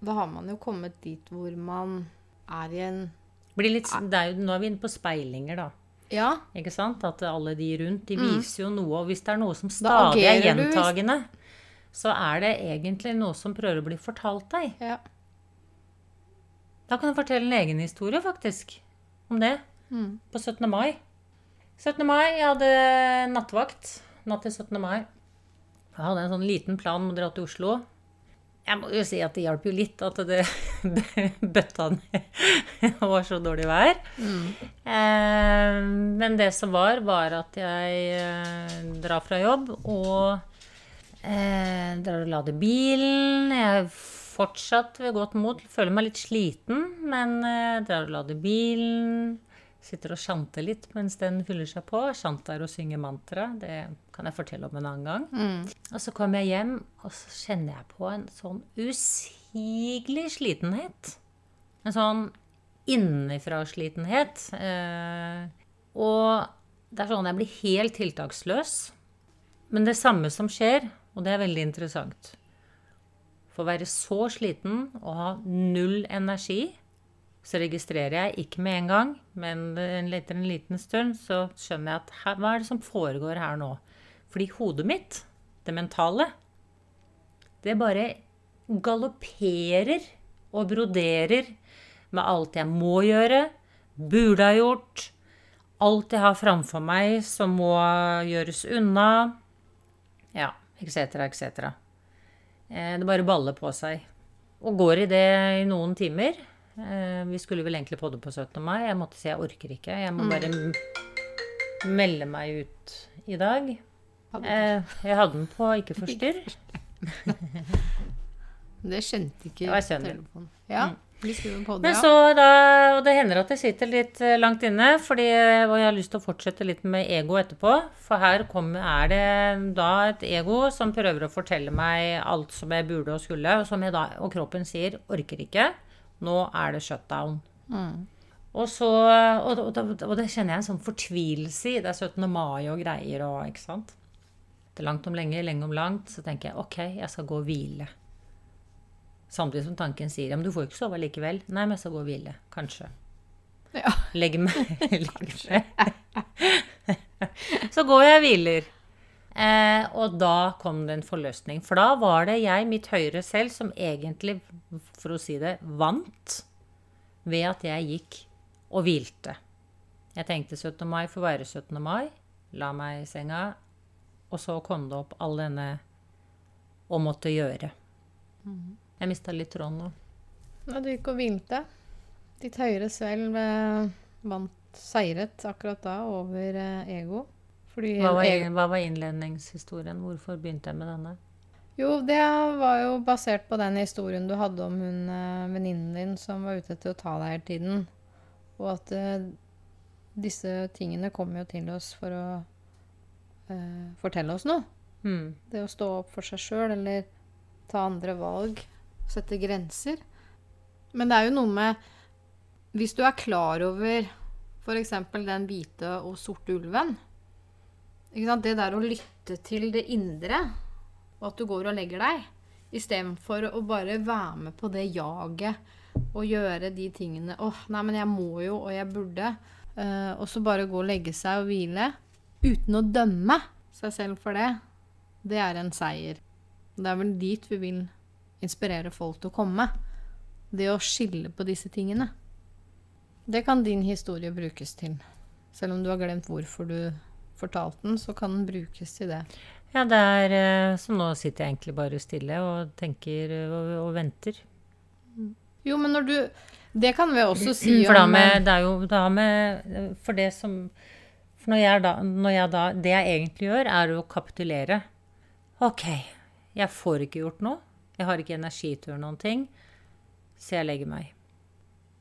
Da har man jo kommet dit hvor man er i en litt, det er jo, nå er vi inne på speilinger, da. Ja. Ikke sant? At alle de rundt, de viser jo noe. Og hvis det er noe som stadig er gjentagende, du hvis- så er det egentlig noe som prøver å bli fortalt deg. ja. Da kan jeg fortelle en egen historie, faktisk, om det. Mm. På 17. mai. 17. mai, jeg hadde nattevakt natt til 17. mai. Jeg hadde en sånn liten plan om å dra til Oslo. Jeg må jo si at det hjalp jo litt at det bøtta ned og var så dårlig vær. Eh, men det som var, var at jeg eh, drar fra jobb og eh, drar og lader bilen. Jeg fortsatt ved godt mot. Føler meg litt sliten, men uh, drar og lader bilen. Sitter og sjanter litt mens den fyller seg på. Sjanter og synger mantra. Det kan jeg fortelle om en annen gang. Mm. Og så kommer jeg hjem, og så kjenner jeg på en sånn usigelig slitenhet. En sånn innenfra-slitenhet. Uh, og det er sånn jeg blir helt tiltaksløs. Men det samme som skjer, og det er veldig interessant For å være så sliten og ha null energi, så registrerer jeg ikke med en gang, men etter en liten stund så skjønner jeg at her, hva er det som foregår her nå? Fordi hodet mitt, det mentale, det bare galopperer og broderer med alt jeg må gjøre, burde ha gjort, alt jeg har framfor meg som må gjøres unna. Ja, etc., etc. Eh, det bare baller på seg. Og går i det i noen timer. Eh, vi skulle vel egentlig podde på 17. mai. Jeg måtte si jeg orker ikke. Jeg må bare melde meg ut i dag. Eh, jeg hadde den på ikke forstyrr. Det skjønte ikke telefonen. Ja, det, Men så da, og det hender at jeg sitter litt eh, langt inne, fordi, og jeg har lyst til å fortsette litt med ego etterpå. For her kom, er det da et ego som prøver å fortelle meg alt som jeg burde og skulle, og, som jeg da, og kroppen sier 'orker ikke'. Nå er det shutdown. Mm. Og, så, og, og, og det kjenner jeg en sånn fortvilelse i. Det er 17. mai og greier og ikke sant. Det er langt om lenge, lenge om langt. Så tenker jeg ok, jeg skal gå og hvile. Samtidig som tanken sier ja, men du får jo ikke sove likevel. Nei, men så går vi hvile. Kanskje. Ja. Legg meg. Kanskje. Så går jeg og hviler. Eh, og da kom det en forløsning. For da var det jeg, mitt høyre selv, som egentlig, for å si det, vant ved at jeg gikk og hvilte. Jeg tenkte 17. mai får være 17. mai. La meg i senga. Og så kom det opp all denne å måtte gjøre. Jeg mista litt tråden nå. Nei, du gikk og hvilte. Ditt høyere selv eh, vant seiret akkurat da over eh, ego. Fordi Hva var, ego, hva var innledningshistorien? Hvorfor begynte jeg med denne? Jo, det var jo basert på den historien du hadde om hun eh, venninnen din som var ute etter å ta deg hele tiden. Og at uh, disse tingene kommer jo til oss for å uh, fortelle oss noe. Mm. Det å stå opp for seg sjøl eller ta andre valg, sette grenser. Men det er jo noe med Hvis du er klar over f.eks. den hvite og sorte ulven? Det der å lytte til det indre, og at du går og legger deg, istedenfor å bare være med på det jaget og gjøre de tingene åh, nei, men jeg må jo, og jeg burde. Uh, og så bare gå og legge seg og hvile uten å dømme seg selv for det. Det er en seier. Det er vel dit vi vil inspirere folk til å komme. Det å skille på disse tingene. Det kan din historie brukes til. Selv om du har glemt hvorfor du fortalte den, så kan den brukes til det. Ja, det er eh, Så nå sitter jeg egentlig bare stille og tenker eh, og, og venter. Jo, men når du Det kan vi også si For da med Det er jo da med For det som For når jeg da, når jeg da Det jeg egentlig gjør, er å kapitulere. OK, jeg får ikke gjort noe. Jeg har ikke energi til å gjøre noen ting. Så jeg legger meg.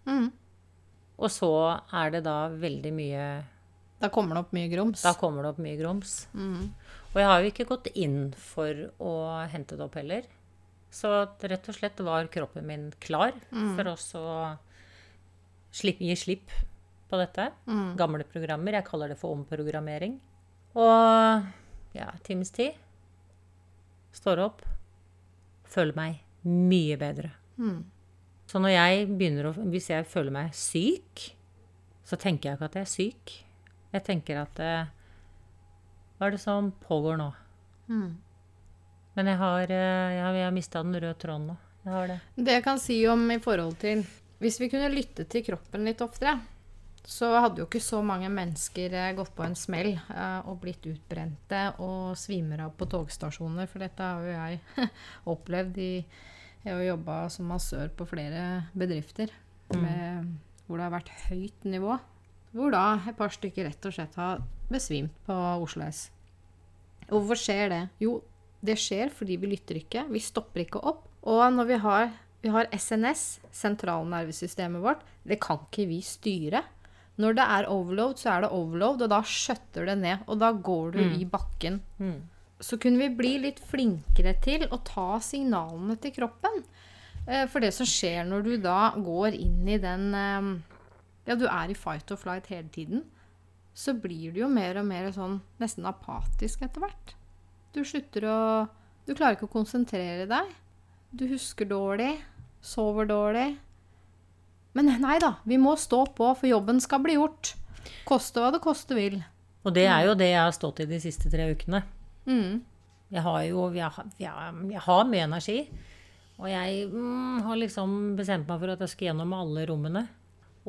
mm, Og så er det da veldig mye Da kommer det opp mye grums. Da kommer det opp mye grums. Mm. Og jeg har jo ikke gått inn for å hente det opp heller. Så rett og slett var kroppen min klar for oss å slipp, gi slipp på dette. Mm. Gamle programmer. Jeg kaller det for omprogrammering. Og ja, times tid. Står opp. Føler meg mye bedre. Mm. Så når jeg begynner å Hvis jeg føler meg syk, så tenker jeg ikke at jeg er syk. Jeg tenker at eh, Hva er det som pågår nå? Mm. Men jeg har, eh, jeg har, jeg har mista den røde tråden nå. Jeg har det. Det jeg kan si om i forhold til Hvis vi kunne lytte til kroppen litt oftere, så hadde jo ikke så mange mennesker eh, gått på en smell eh, og blitt utbrente og svimer av på togstasjoner, for dette har jo jeg opplevd i Jeg har jobba som massør på flere bedrifter med, hvor det har vært høyt nivå. Hvor da et par stykker rett og slett har besvimt på Oslo S. Og hvorfor skjer det? Jo, det skjer fordi vi lytter ikke. Vi stopper ikke opp. Og når vi har, vi har SNS, sentralnervesystemet vårt, det kan ikke vi styre. Når det er overload, så er det overload, og da skjøtter det ned. Og da går du i bakken. Mm. Så kunne vi bli litt flinkere til å ta signalene til kroppen. Eh, For det som skjer når du da går inn i den eh, Ja, du er i fight or flight hele tiden. Så blir du jo mer og mer sånn nesten apatisk etter hvert. Du slutter å Du klarer ikke å konsentrere deg. Du husker dårlig. Sover dårlig. Men nei da, vi må stå på, for jobben skal bli gjort. Koste hva det koste vil. Og det er jo det jeg har stått i de siste tre ukene. Mm. Jeg har jo jeg, jeg, jeg har mye energi. Og jeg mm, har liksom bestemt meg for at jeg skal gjennom alle rommene.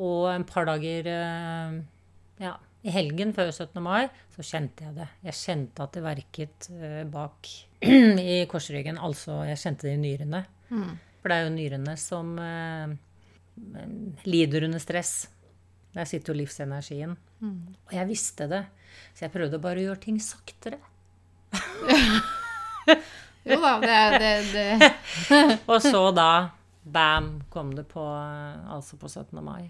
Og en par dager eh, ja, i helgen før 17. mai så kjente jeg det. Jeg kjente at det verket eh, bak i korsryggen. Altså, jeg kjente det i nyrene. Mm. For det er jo nyrene som eh, lider under stress. Der sitter jo livsenergien. Mm. Og jeg visste det. Så jeg prøvde bare å gjøre ting saktere. Jo da, det, det, det. Og så da, bam, kom det på eh, Altså på 17. mai.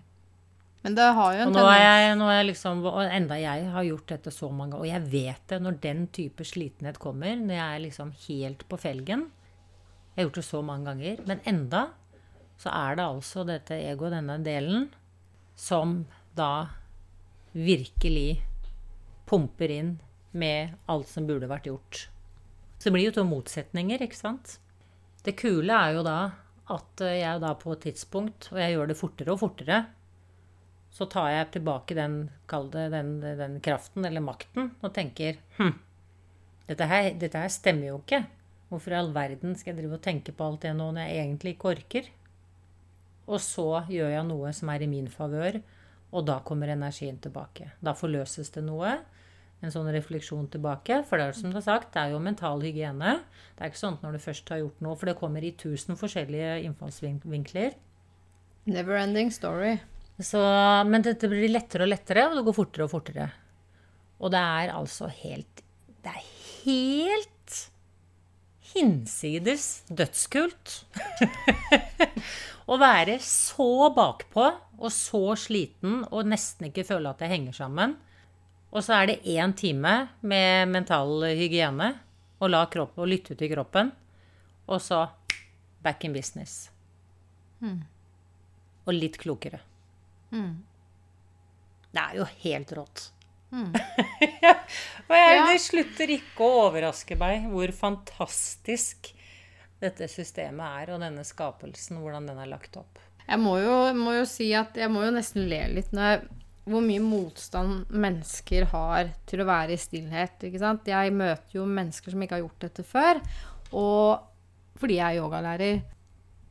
Men det har jo Og nå er jeg, nå er jeg liksom Og enda jeg har gjort dette så mange ganger. Og jeg vet det når den type slitenhet kommer, når jeg er liksom helt på felgen. Jeg har gjort det så mange ganger. Men enda så er det altså dette ego, denne delen, som da virkelig pumper inn med alt som burde vært gjort. Så det blir jo to motsetninger, ikke sant? Det kule er jo da at jeg da på et tidspunkt, og jeg gjør det fortere og fortere, så tar jeg tilbake den, det den, den kraften eller makten og tenker hm, dette her, dette her stemmer jo ikke. Hvorfor i all verden skal jeg drive og tenke på alt det nå når jeg egentlig ikke orker? Og så gjør jeg noe som er i min favør, og da kommer energien tilbake. Da forløses det noe. En sånn refleksjon tilbake. For det er som du har sagt, det er jo mental hygiene. Det er ikke sånn at når du først har gjort noe, for det kommer i tusen forskjellige innfallsvinkler. Never ending story. Så, men dette blir lettere og lettere, og det går fortere og fortere. Og det er altså helt Det er helt hinsides dødskult å være så bakpå og så sliten og nesten ikke føle at det henger sammen. Og så er det én time med mental hygiene og la kropp, og lytte til kroppen. Og så back in business. Og litt klokere. Mm. Det er jo helt rått. Mm. Og jeg, Ja. det slutter ikke å overraske meg hvor fantastisk dette systemet er, og denne skapelsen, hvordan den er lagt opp. Jeg må jo, må jo si at jeg må jo nesten le litt når jeg hvor mye motstand mennesker har til å være i stillhet. ikke sant? Jeg møter jo mennesker som ikke har gjort dette før, og fordi jeg er yogalærer.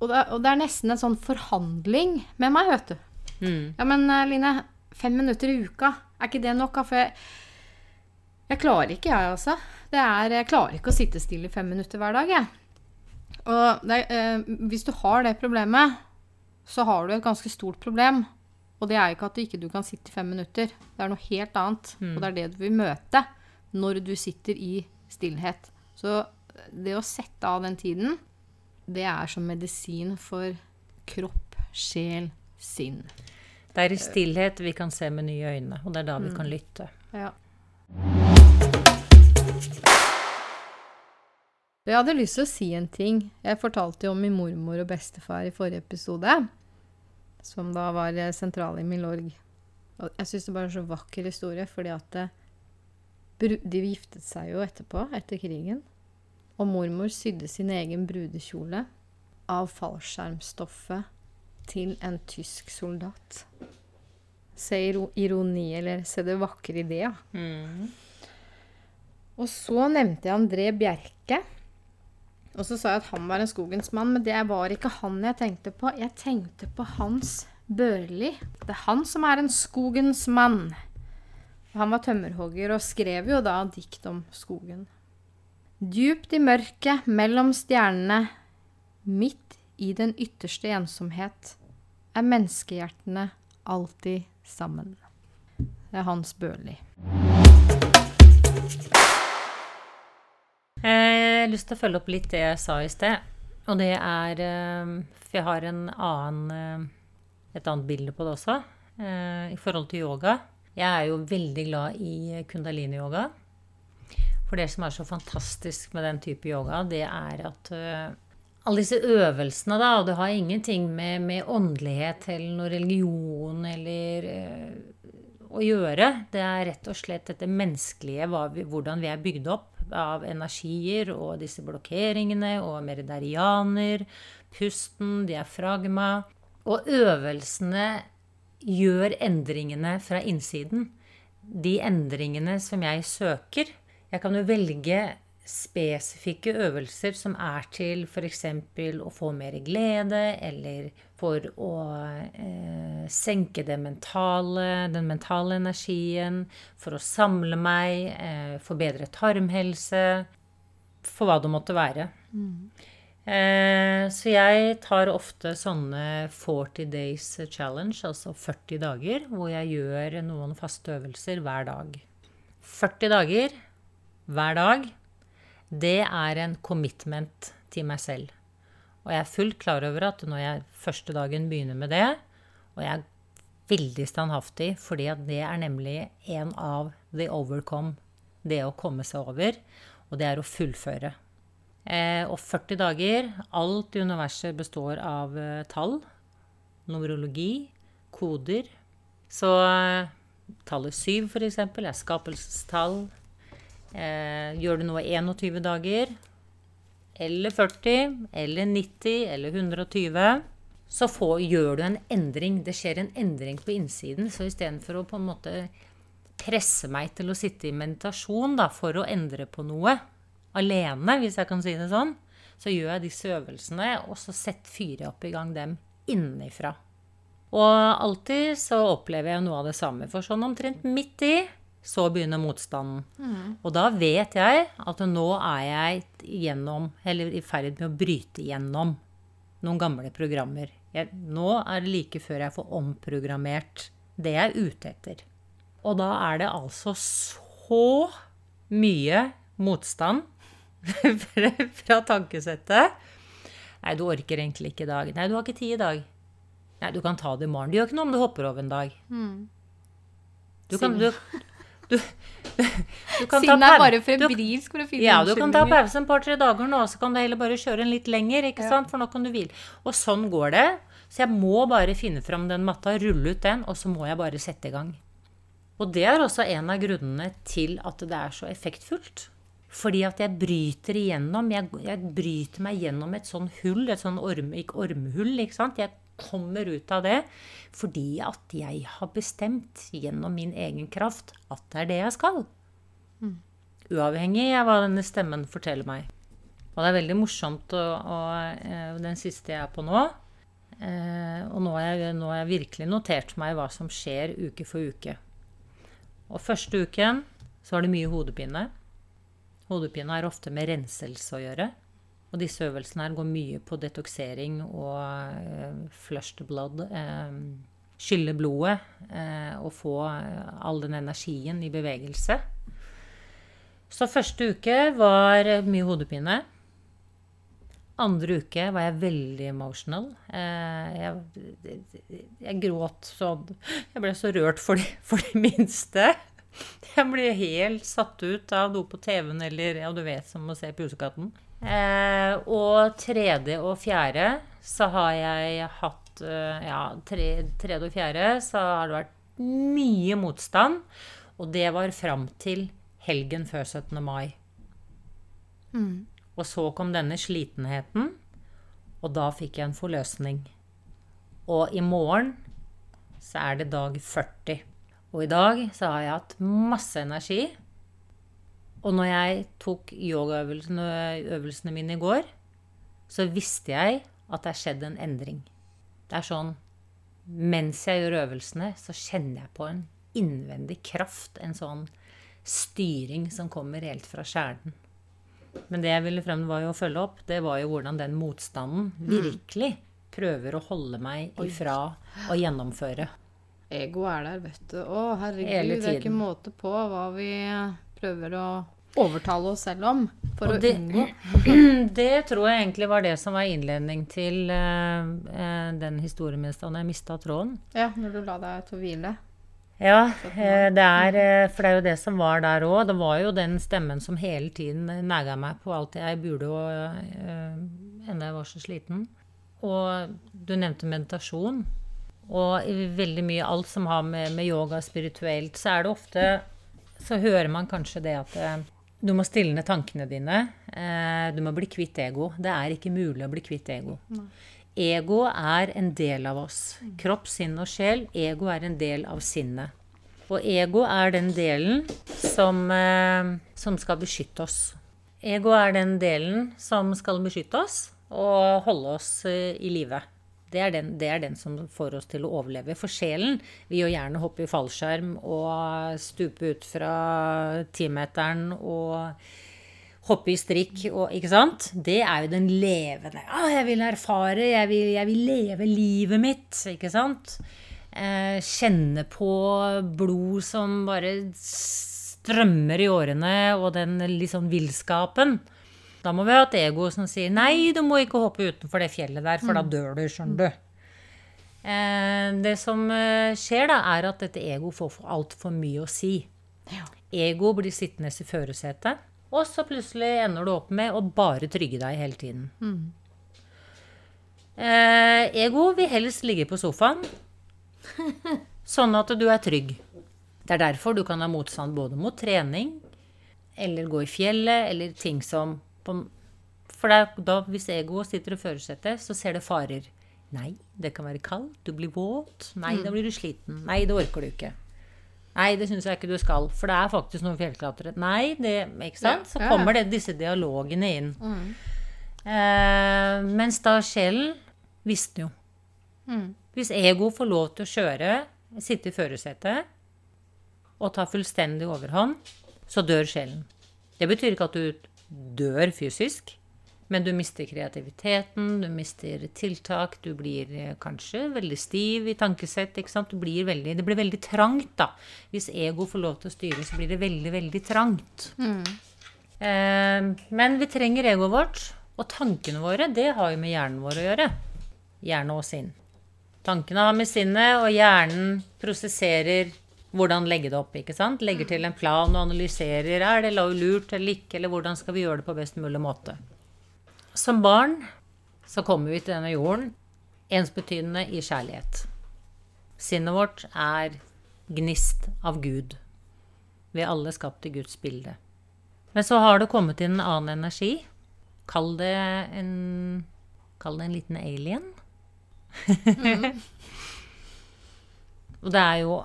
Og det, og det er nesten en sånn forhandling med meg, vet du. Mm. Ja, men eh, Line, fem minutter i uka, er ikke det nok? For jeg, jeg klarer ikke, jeg altså. Det er, jeg klarer ikke å sitte stille i fem minutter hver dag, jeg. Og det, eh, hvis du har det problemet, så har du et ganske stort problem. Og det er ikke at du ikke kan sitte i fem minutter. Det er noe helt annet. Og det er det du vil møte når du sitter i stillhet. Så det å sette av den tiden, det er som medisin for kropp, sjel, sinn. Det er i stillhet vi kan se med nye øyne, og det er da vi kan lytte. Ja. Jeg hadde lyst til å si en ting. Jeg fortalte jo om min mormor og bestefar i forrige episode. Som da var eh, sentral i Milorg. Og jeg syns det bare er så vakker historie, fordi at det, de giftet seg jo etterpå, etter krigen. Og mormor sydde sin egen brudekjole av fallskjermstoffet til en tysk soldat. Se iro- ironi, eller se det vakre i det, ja. Mm. Og så nevnte jeg André Bjerke. Og så sa jeg at han var en skogens mann, men det var ikke han jeg tenkte på. Jeg tenkte på Hans Børli. Det er han som er en skogens mann. Han var tømmerhogger og skrev jo da dikt om skogen. Djupt i mørket, mellom stjernene, midt i den ytterste ensomhet, er menneskehjertene alltid sammen. Det er Hans Børli. Jeg har lyst til å følge opp litt det jeg sa i sted. Og det er eh, For jeg har en annen, eh, et annet bilde på det også. eh, I forhold til yoga. Jeg er jo veldig glad i kundalini-yoga. For det som er så fantastisk med den type yoga, det er at eh, alle disse øvelsene, da, og det har ingenting med, med åndelighet eller noe religion eller eh, å gjøre. Det er rett og slett dette menneskelige, hvordan vi er bygd opp av energier og disse blokkeringene og meridarianer, pusten, diafragma. Og øvelsene gjør endringene fra innsiden. De endringene som jeg søker. Jeg kan jo velge spesifikke øvelser som er til f.eks. å få mer glede, eller for å eh, senke mentale, den mentale energien, for å samle meg, eh, forbedre tarmhelse, for hva det måtte være. Mm. Eh, så jeg tar ofte sånne 40 days challenge, altså 40 dager, hvor jeg gjør noen faste øvelser hver dag. 40 dager hver dag det er en commitment til meg selv. Og jeg er fullt klar over at når jeg første dagen begynner med det, og jeg er veldig standhaftig, fordi at det er nemlig en av the overcome, det å komme seg over, og det er å fullføre. Eh, og 40 dager Alt i universet består av eh, tall. Numerologi, koder. Så eh, tallet 7, f.eks., er skapelsestall. Eh, gjør du noe 21 dager, eller 40, eller 90, eller 120, så får, gjør du en endring. Det skjer en endring på innsiden. Så istedenfor å på en måte presse meg til å sitte i meditasjon da, for å endre på noe alene, hvis jeg kan si det sånn, så gjør jeg disse øvelsene, og så setter fyret opp i gang dem innenfra. Og alltid så opplever jeg noe av det samme. For sånn omtrent midt i så begynner motstanden. Mm. Og da vet jeg at nå er jeg gjennom, eller i ferd med å bryte gjennom noen gamle programmer. Jeg, nå er det like før jeg får omprogrammert det jeg er ute etter. Og da er det altså så mye motstand fra tankesettet. Nei, du orker egentlig ikke i dag. Nei, du har ikke tid i dag. Nei, du kan ta det i morgen. Det gjør ikke noe om du hopper over en dag. Mm. Du kan, du, du, du kan Siden er bare febrilsk for å finne Ja, du kan ta pause en par-tre dager nå, så kan du heller bare kjøre en litt lenger, ikke sant? For nå kan du hvile. Og sånn går det. Så jeg må bare finne fram den matta, rulle ut den, og så må jeg bare sette i gang. Og det er også en av grunnene til at det er så effektfullt. Fordi at jeg bryter igjennom. Jeg, jeg bryter meg gjennom et sånn hull, et sånn orm, ikke ormhull, ikke sant. Jeg kommer ut av det fordi at jeg har bestemt gjennom min egen kraft at det er det jeg skal. Mm. Uavhengig av hva denne stemmen forteller meg. Og det er veldig morsomt, og, og eh, den siste jeg er på nå eh, Og nå har, jeg, nå har jeg virkelig notert meg hva som skjer uke for uke. Og første uken så var det mye hodepine. Hodepine har ofte med renselse å gjøre. Og disse øvelsene her går mye på detoksering og eh, flush blood. Eh, skylle blodet eh, og få all den energien i bevegelse. Så første uke var mye hodepine. Andre uke var jeg veldig emotional. Jeg, jeg, gråt sånn Jeg ble så rørt for de, for de minste. Jeg ble helt satt ut av noe på TV-en eller ja, du vet, som å se Pusekatten. Eh, og tredje og fjerde så har jeg hatt eh, Ja, tre, tredje og fjerde så har det vært mye motstand. Og det var fram til helgen før 17. mai. Mm. Og så kom denne slitenheten, og da fikk jeg en forløsning. Og i morgen så er det dag 40. Og i dag så har jeg hatt masse energi. Og når jeg tok yogaøvelsene mine i går, så visste jeg at det er skjedd en endring. Det er sånn Mens jeg gjør øvelsene, så kjenner jeg på en innvendig kraft. En sånn styring som kommer helt fra kjernen. Men det jeg ville frem var jo å følge opp, det var jo hvordan den motstanden mm. virkelig prøver å holde meg ifra å gjennomføre. Ego er der, vet du. Å, herregud, det er ikke måte på hva vi prøver å overtale oss selv om for og å unngå. Det tror jeg egentlig var det som var innledning til uh, den historien min jeg mista tråden. Ja, når du la deg til å hvile. Ja, det er, for det er jo det som var der òg. Det var jo den stemmen som hele tiden nega meg på alt jeg burde, og uh, enda jeg var så sliten. Og du nevnte meditasjon. Og veldig mye alt som har med, med yoga spirituelt, så er det ofte så hører man kanskje det at eh, du må stille ned tankene dine. Eh, du må bli kvitt ego. Det er ikke mulig å bli kvitt ego. Ego er en del av oss. Kropp, sinn og sjel. Ego er en del av sinnet. Og ego er den delen som, eh, som skal beskytte oss. Ego er den delen som skal beskytte oss og holde oss i live. Det er, den, det er den som får oss til å overleve. For sjelen vil jo gjerne hoppe i fallskjerm og stupe ut fra timeteren og hoppe i strikk og Ikke sant? Det er jo den levende. Ah, jeg vil erfare, jeg vil, jeg vil leve livet mitt. Ikke sant? Eh, kjenne på blod som bare strømmer i årene, og den liksom villskapen. Da må vi ha et ego som sier 'nei, du må ikke hoppe utenfor det fjellet der, for da dør du', skjønner du. Eh, det som eh, skjer, da, er at dette ego får altfor mye å si. Ego blir sittende i førersetet, og så plutselig ender du opp med å bare trygge deg hele tiden. Eh, ego vil helst ligge på sofaen, sånn at du er trygg. Det er derfor du kan ha motstand både mot trening, eller gå i fjellet, eller ting som For da, hvis egoet sitter i førersetet, så ser det farer. Nei, det kan være kaldt, du blir våt. Nei, da blir du sliten. Nei, det orker du ikke. Nei, det syns jeg ikke du skal, for det er faktisk noen fjellklatrere. Nei, det Ikke sant? Så kommer det, disse dialogene inn. Eh, mens da sjelen visste jo. Hvis ego får lov til å kjøre, sitte i førersetet og ta fullstendig overhånd, så dør sjelen. Det betyr ikke at du dør fysisk, men du mister kreativiteten, du mister tiltak, du blir eh, kanskje veldig stiv i tankesett. blir veldig, det blir veldig trangt, da. Hvis ego får lov til å styre, så blir det veldig, veldig trangt. Eh, men vi trenger egoet vårt, og tankene våre, det har jo med hjernen vår å gjøre. Hjerne og sinn. Tankene har med sinnet, og hjernen prosesserer hvordan legge det opp. ikke sant? Legger til en plan og analyserer. Er det lurt eller ikke, eller hvordan skal vi gjøre det på best mulig måte? Som barn så kommer vi til denne jorden ensbetydende i kjærlighet. Sinnet vårt er gnist av Gud. Vi er alle skapt i Guds bilde. Men så har det kommet inn en annen energi. Kall det en Kall det en liten alien. Og det er jo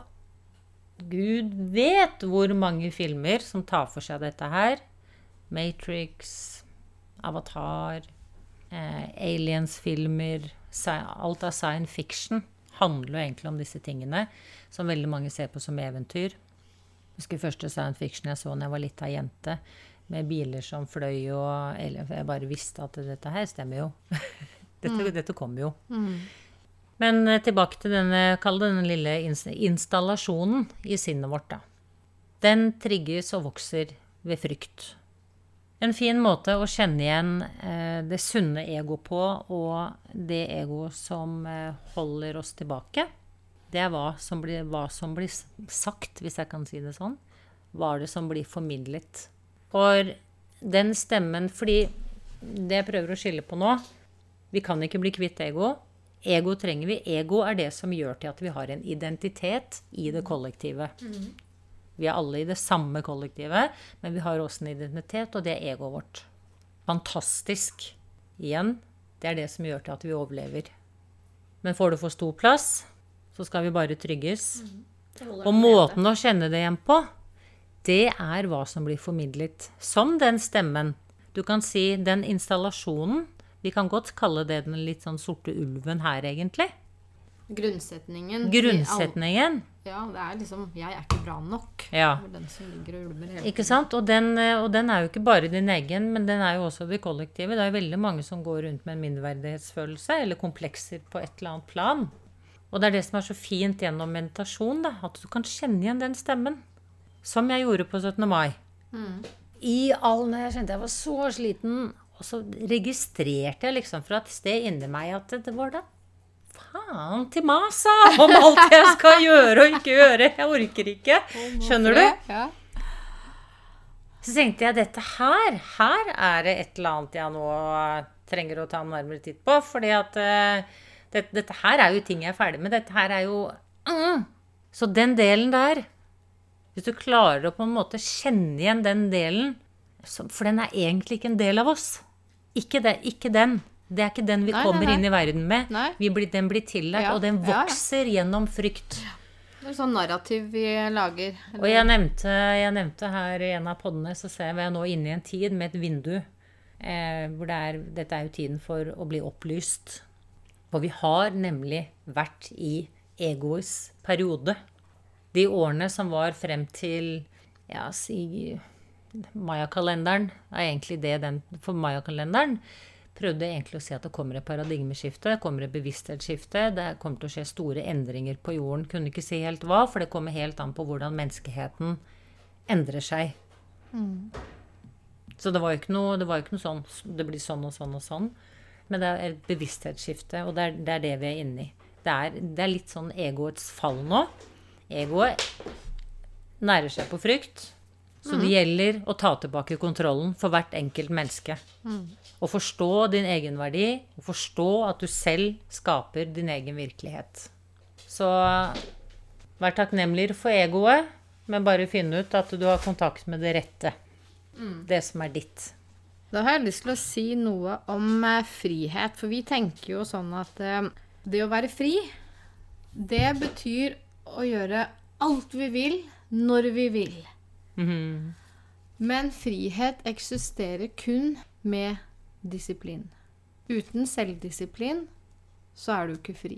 Gud vet hvor mange filmer som tar for seg dette her. Matrix, Avatar, eh, Aliens-filmer Alt av science fiction handler jo egentlig om disse tingene, som veldig mange ser på som eventyr. Jeg husker første science fiction jeg så da jeg var lita jente, med biler som fløy og Jeg bare visste at dette her stemmer jo. dette, dette kommer jo. Men eh, tilbake til denne, denne lille installasjonen i sinnet vårt, da. Den trigges og vokser ved frykt. En fin måte å kjenne igjen eh, det sunne ego på, og det ego som eh, holder oss tilbake, det er hva som, blir, hva som blir sagt, hvis jeg kan si det sånn. Hva er det som blir formidlet. For den stemmen Fordi det jeg prøver å skille på nå Vi kan ikke bli kvitt ego. Ego trenger vi. Ego er det som gjør til at vi har en identitet i det kollektive. Vi er alle i det samme kollektivet, men vi har også en identitet, og det er egoet vårt. Fantastisk. Igjen, det er det som gjør til at vi overlever. Men får det for stor plass, så skal vi bare trygges. Og måten å kjenne det igjen på, det er hva som blir formidlet. Som den stemmen. Du kan si den installasjonen. Vi kan godt kalle det den litt sånn sorte ulven her, egentlig. Grunnsetningen. Grunnsetningen. Ja, det er liksom 'jeg er ikke bra nok'. Ja. Den som ligger og ulmer hele Ikke sant? Og den, eh, og den er jo ikke bare din egen, men den er jo også det kollektive. Det er jo veldig mange som går rundt med en mindreverdighetsfølelse eller komplekser på et eller annet plan. Og det er det som er så fint gjennom meditasjon, da, at du kan kjenne igjen den stemmen. Som jeg gjorde på 17. mai. I all når jeg kjente jeg var så sliten, og så registrerte jeg liksom fra et sted inni meg at det var da faen til masa om alt jeg skal gjøre og ikke gjøre. Jeg orker ikke. Skjønner du? Så tenkte jeg dette her, her er det et eller annet jeg nå trenger å ta en nærmere titt på. fordi at eh, det, dette her er jo ting jeg er ferdig med. Dette her er jo mm. Så den delen der Hvis du klarer å på en måte kjenne igjen den delen For den er egentlig ikke en del av oss. Ikke, det, ikke den. Det er ikke den vi Nei, nei, kommer nei. inn i verden med. Vi blir, den blir tillært, Ja, og den ja, ja. vokser gjennom frykt. Det er sånn narrativ vi lager. Og jeg nevnte, jeg nevnte her i en av podene, så ser vi nå inne i en tid med et vindu. Eh, hvor det er, dette er jo tiden for å bli opplyst. For vi har nemlig vært i egoets periode. De årene som var frem til ja, si Mayakalenderen, er egentlig det den For mayakalenderen prøvde egentlig å si at det kommer et paradigmeskifte, det kommer et bevissthetsskifte, det kommer til å skje store endringer på jorden. Kunne ikke si helt hva, for det kommer helt an på hvordan menneskeheten endrer seg. Mm. Så det var jo ikke noe, det var ikke noe sånn det blir sånn og sånn og sånn. Men det er et bevissthetsskifte, og det er, det er det vi er inne i. Det er, det er litt sånn egoets fall nå. Egoet nærer seg på frykt. Så det gjelder å ta tilbake kontrollen for hvert enkelt menneske. Mm. Å forstå din egenverdi, og forstå at du selv skaper din egen virkelighet. Så vær takknemlig for egoet, men bare finn ut at du har kontakt med det rette. Mm. Det som er ditt. Da har jeg lyst til å si noe om eh, frihet. For vi tenker jo sånn at eh, det å være fri, det betyr å gjøre alt vi vil, når vi vil. Mm. Men frihet eksisterer kun med disiplin. Uten selvdisiplin så er du ikke fri.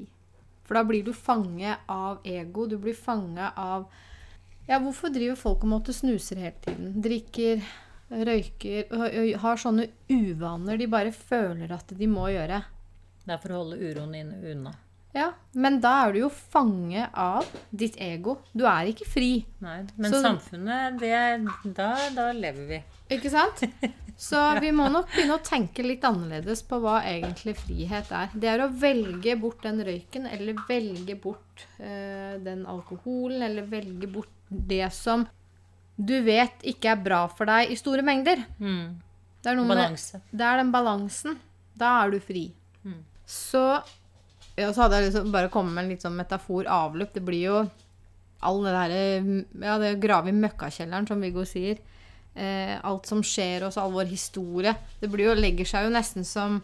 For da blir du fange av ego. Du blir fange av Ja, hvorfor driver folk og måtte snuser hele tiden? Drikker, røyker Har sånne uvaner de bare føler at de må gjøre. Det er for å holde uroen din unna. Ja, men da er du jo fange av ditt ego. Du er ikke fri. Nei, Men Så, samfunnet, det, da, da lever vi. Ikke sant? Så vi må nok begynne å tenke litt annerledes på hva egentlig frihet er. Det er å velge bort den røyken, eller velge bort øh, den alkoholen, eller velge bort det som du vet ikke er bra for deg i store mengder. Mm. Det, er Balanse. Med, det er den balansen. Da er du fri. Mm. Så ja, så hadde jeg liksom bare kommet med en litt sånn metafor avløp. Det blir jo all det derre Ja, det å grave i møkkakjelleren, som Viggo sier. Eh, alt som skjer oss, all vår historie. Det blir jo, legger seg jo nesten som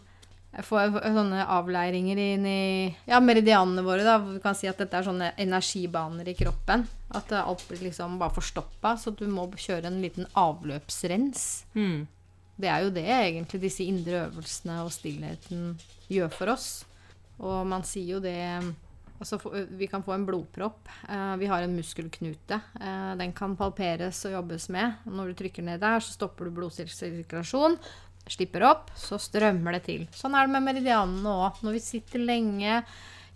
Får sånne avleiringer inn i ja, meridianene våre. da, Vi kan si at dette er sånne energibaner i kroppen. At alt blir liksom bare forstoppa. Så du må kjøre en liten avløpsrens. Mm. Det er jo det egentlig disse indre øvelsene og stillheten gjør for oss. Og man sier jo det Altså, vi kan få en blodpropp. Eh, vi har en muskelknute. Eh, den kan palperes og jobbes med. Når du trykker ned der, så stopper du blodsirkulasjon. Slipper opp, så strømmer det til. Sånn er det med meridianene òg. Når vi sitter lenge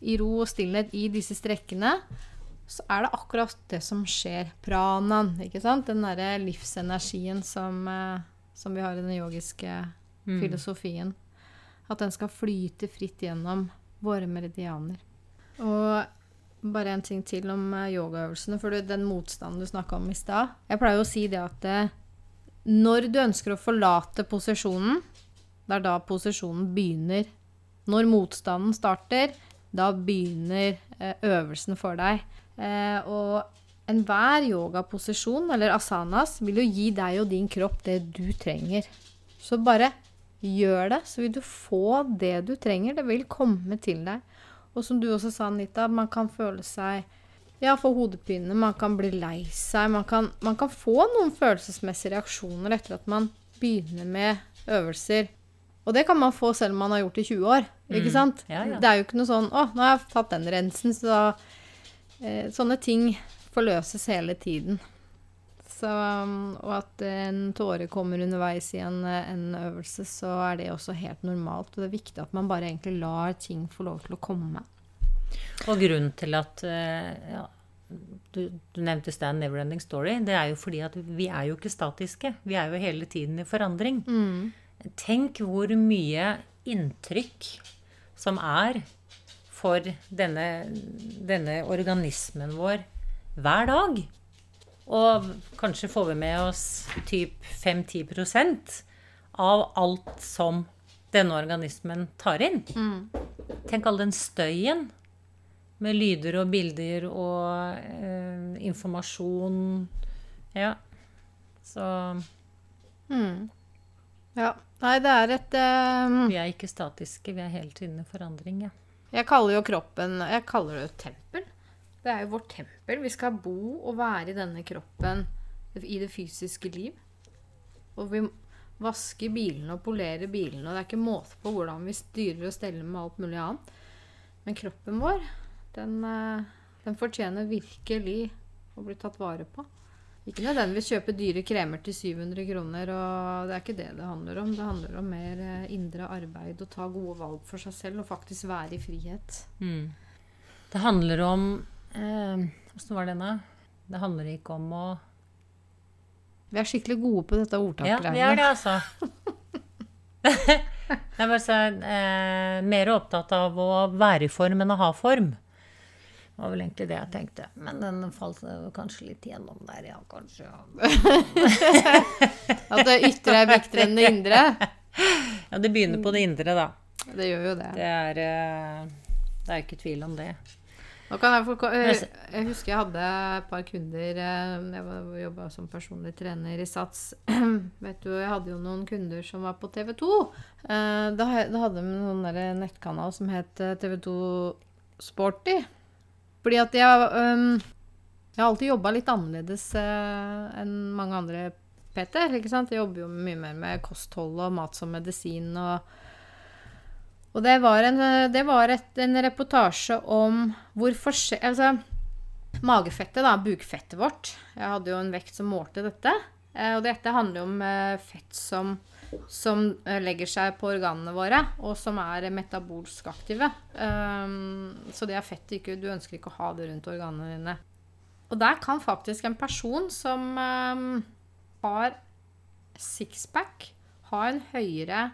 i ro og stillhet i disse strekkene, så er det akkurat det som skjer. Pranaen, ikke sant? Den derre livsenergien som, eh, som, vi har i den yogiske mm. filosofien. At den skal flyte fritt gjennom våre meridianer. Og bare en ting til om eh, yogaøvelsene, for den motstanden du snakka om i stad. Jeg pleier å si det at eh, når du ønsker å forlate posisjonen, det er da posisjonen begynner. Når motstanden starter, da begynner eh, øvelsen for deg. og enhver yogaposisjon, eller asanas, vil jo gi deg og din kropp det du trenger. Så bare Gjør det, så vil du få det du trenger. Det vil komme til deg. Og som du også sa, Anita, man kan føle seg ja, få hodepine, man kan bli lei seg. Man kan, man kan, få noen følelsesmessige reaksjoner etter at man begynner med øvelser. Og det kan man få selv om man har gjort det i 20 år. ikke mm. sant? Ja, ja. Det er jo ikke noe sånn 'Å, nå har jeg tatt den rensen', så eh, Sånne ting forløses hele tiden. Så, um, og at en tåre kommer underveis i en, en, øvelse, så er det også helt normalt. Og det er viktig at man bare egentlig lar ting få lov til å komme. Og grunnen til at eh, ja, du, du, nevnte Stan Neverending Story. Det er jo fordi at vi er jo ikke statiske. Vi er jo hele tiden i forandring. Mm. Tenk hvor mye inntrykk som er for denne, denne organismen vår hver dag. Og kanskje får vi med oss typ 5-10% av alt som denne organismen tar inn. Mm. Tenk all den støyen med lyder og bilder og eh, informasjon. Ja. Så mm. Ja. Nei, det er et um... Vi er ikke statiske. Vi er hele tiden i forandring, ja. Jeg kaller jo kroppen Jeg kaller det et tempel. Det er jo vårt tempel. Vi skal bo og være i denne kroppen i det fysiske liv. Og vi vasker bilene og polerer bilene, og det er ikke måte på hvordan vi styrer og steller med alt mulig annet. Men kroppen vår, den, eh, den fortjener virkelig å bli tatt vare på. Ikke nødvendigvis kjøpe dyre kremer til 700 kroner, og det er ikke det det handler om. Det handler om mer eh, indre arbeid og ta gode valg for seg selv og faktisk være i frihet. Mm. Det handler om eh, var det da? Det handler ikke om å Vi er skikkelig gode på dette ordtaket. Ja, vi er det, altså. Jeg er bare så, eh, mer opptatt av å være i form enn å ha form. Det var vel egentlig det jeg tenkte. Men den falt kanskje litt gjennom der, ja. Kanskje. At det ytre er viktigere enn det indre. ja det begynner på det indre, da. Det gjør jo det. Det er, eh, det er ikke tvil om det. Jeg, få, jeg, jeg husker jeg hadde et par kunder eh, Jeg jobba som personlig trener i Sats. Vet du, Jeg hadde jo noen kunder som var på TV 2. Eh, Da, hadde de noen der nettkanal som het eh, TV2 Sporty. Fordi at jeg Jeg har alltid jobba litt annerledes eh, enn mange andre PT-er. ikke sant? Jeg jobber jo mye mer med kosthold og mat som medisin og og det var en, det var et, en reportasje om hvor forskjell... Altså, magefettet, da, bukfettet vårt. Jeg hadde jo en vekt som målte dette. Eh, og dette handler om eh, fett som, som eh, legger seg på organene våre, og som er metabolsk aktive. Um, så det er fett ikke, du ønsker ikke å ha det rundt organene dine. Og der kan faktisk en person som um, har sixpack, ha en høyere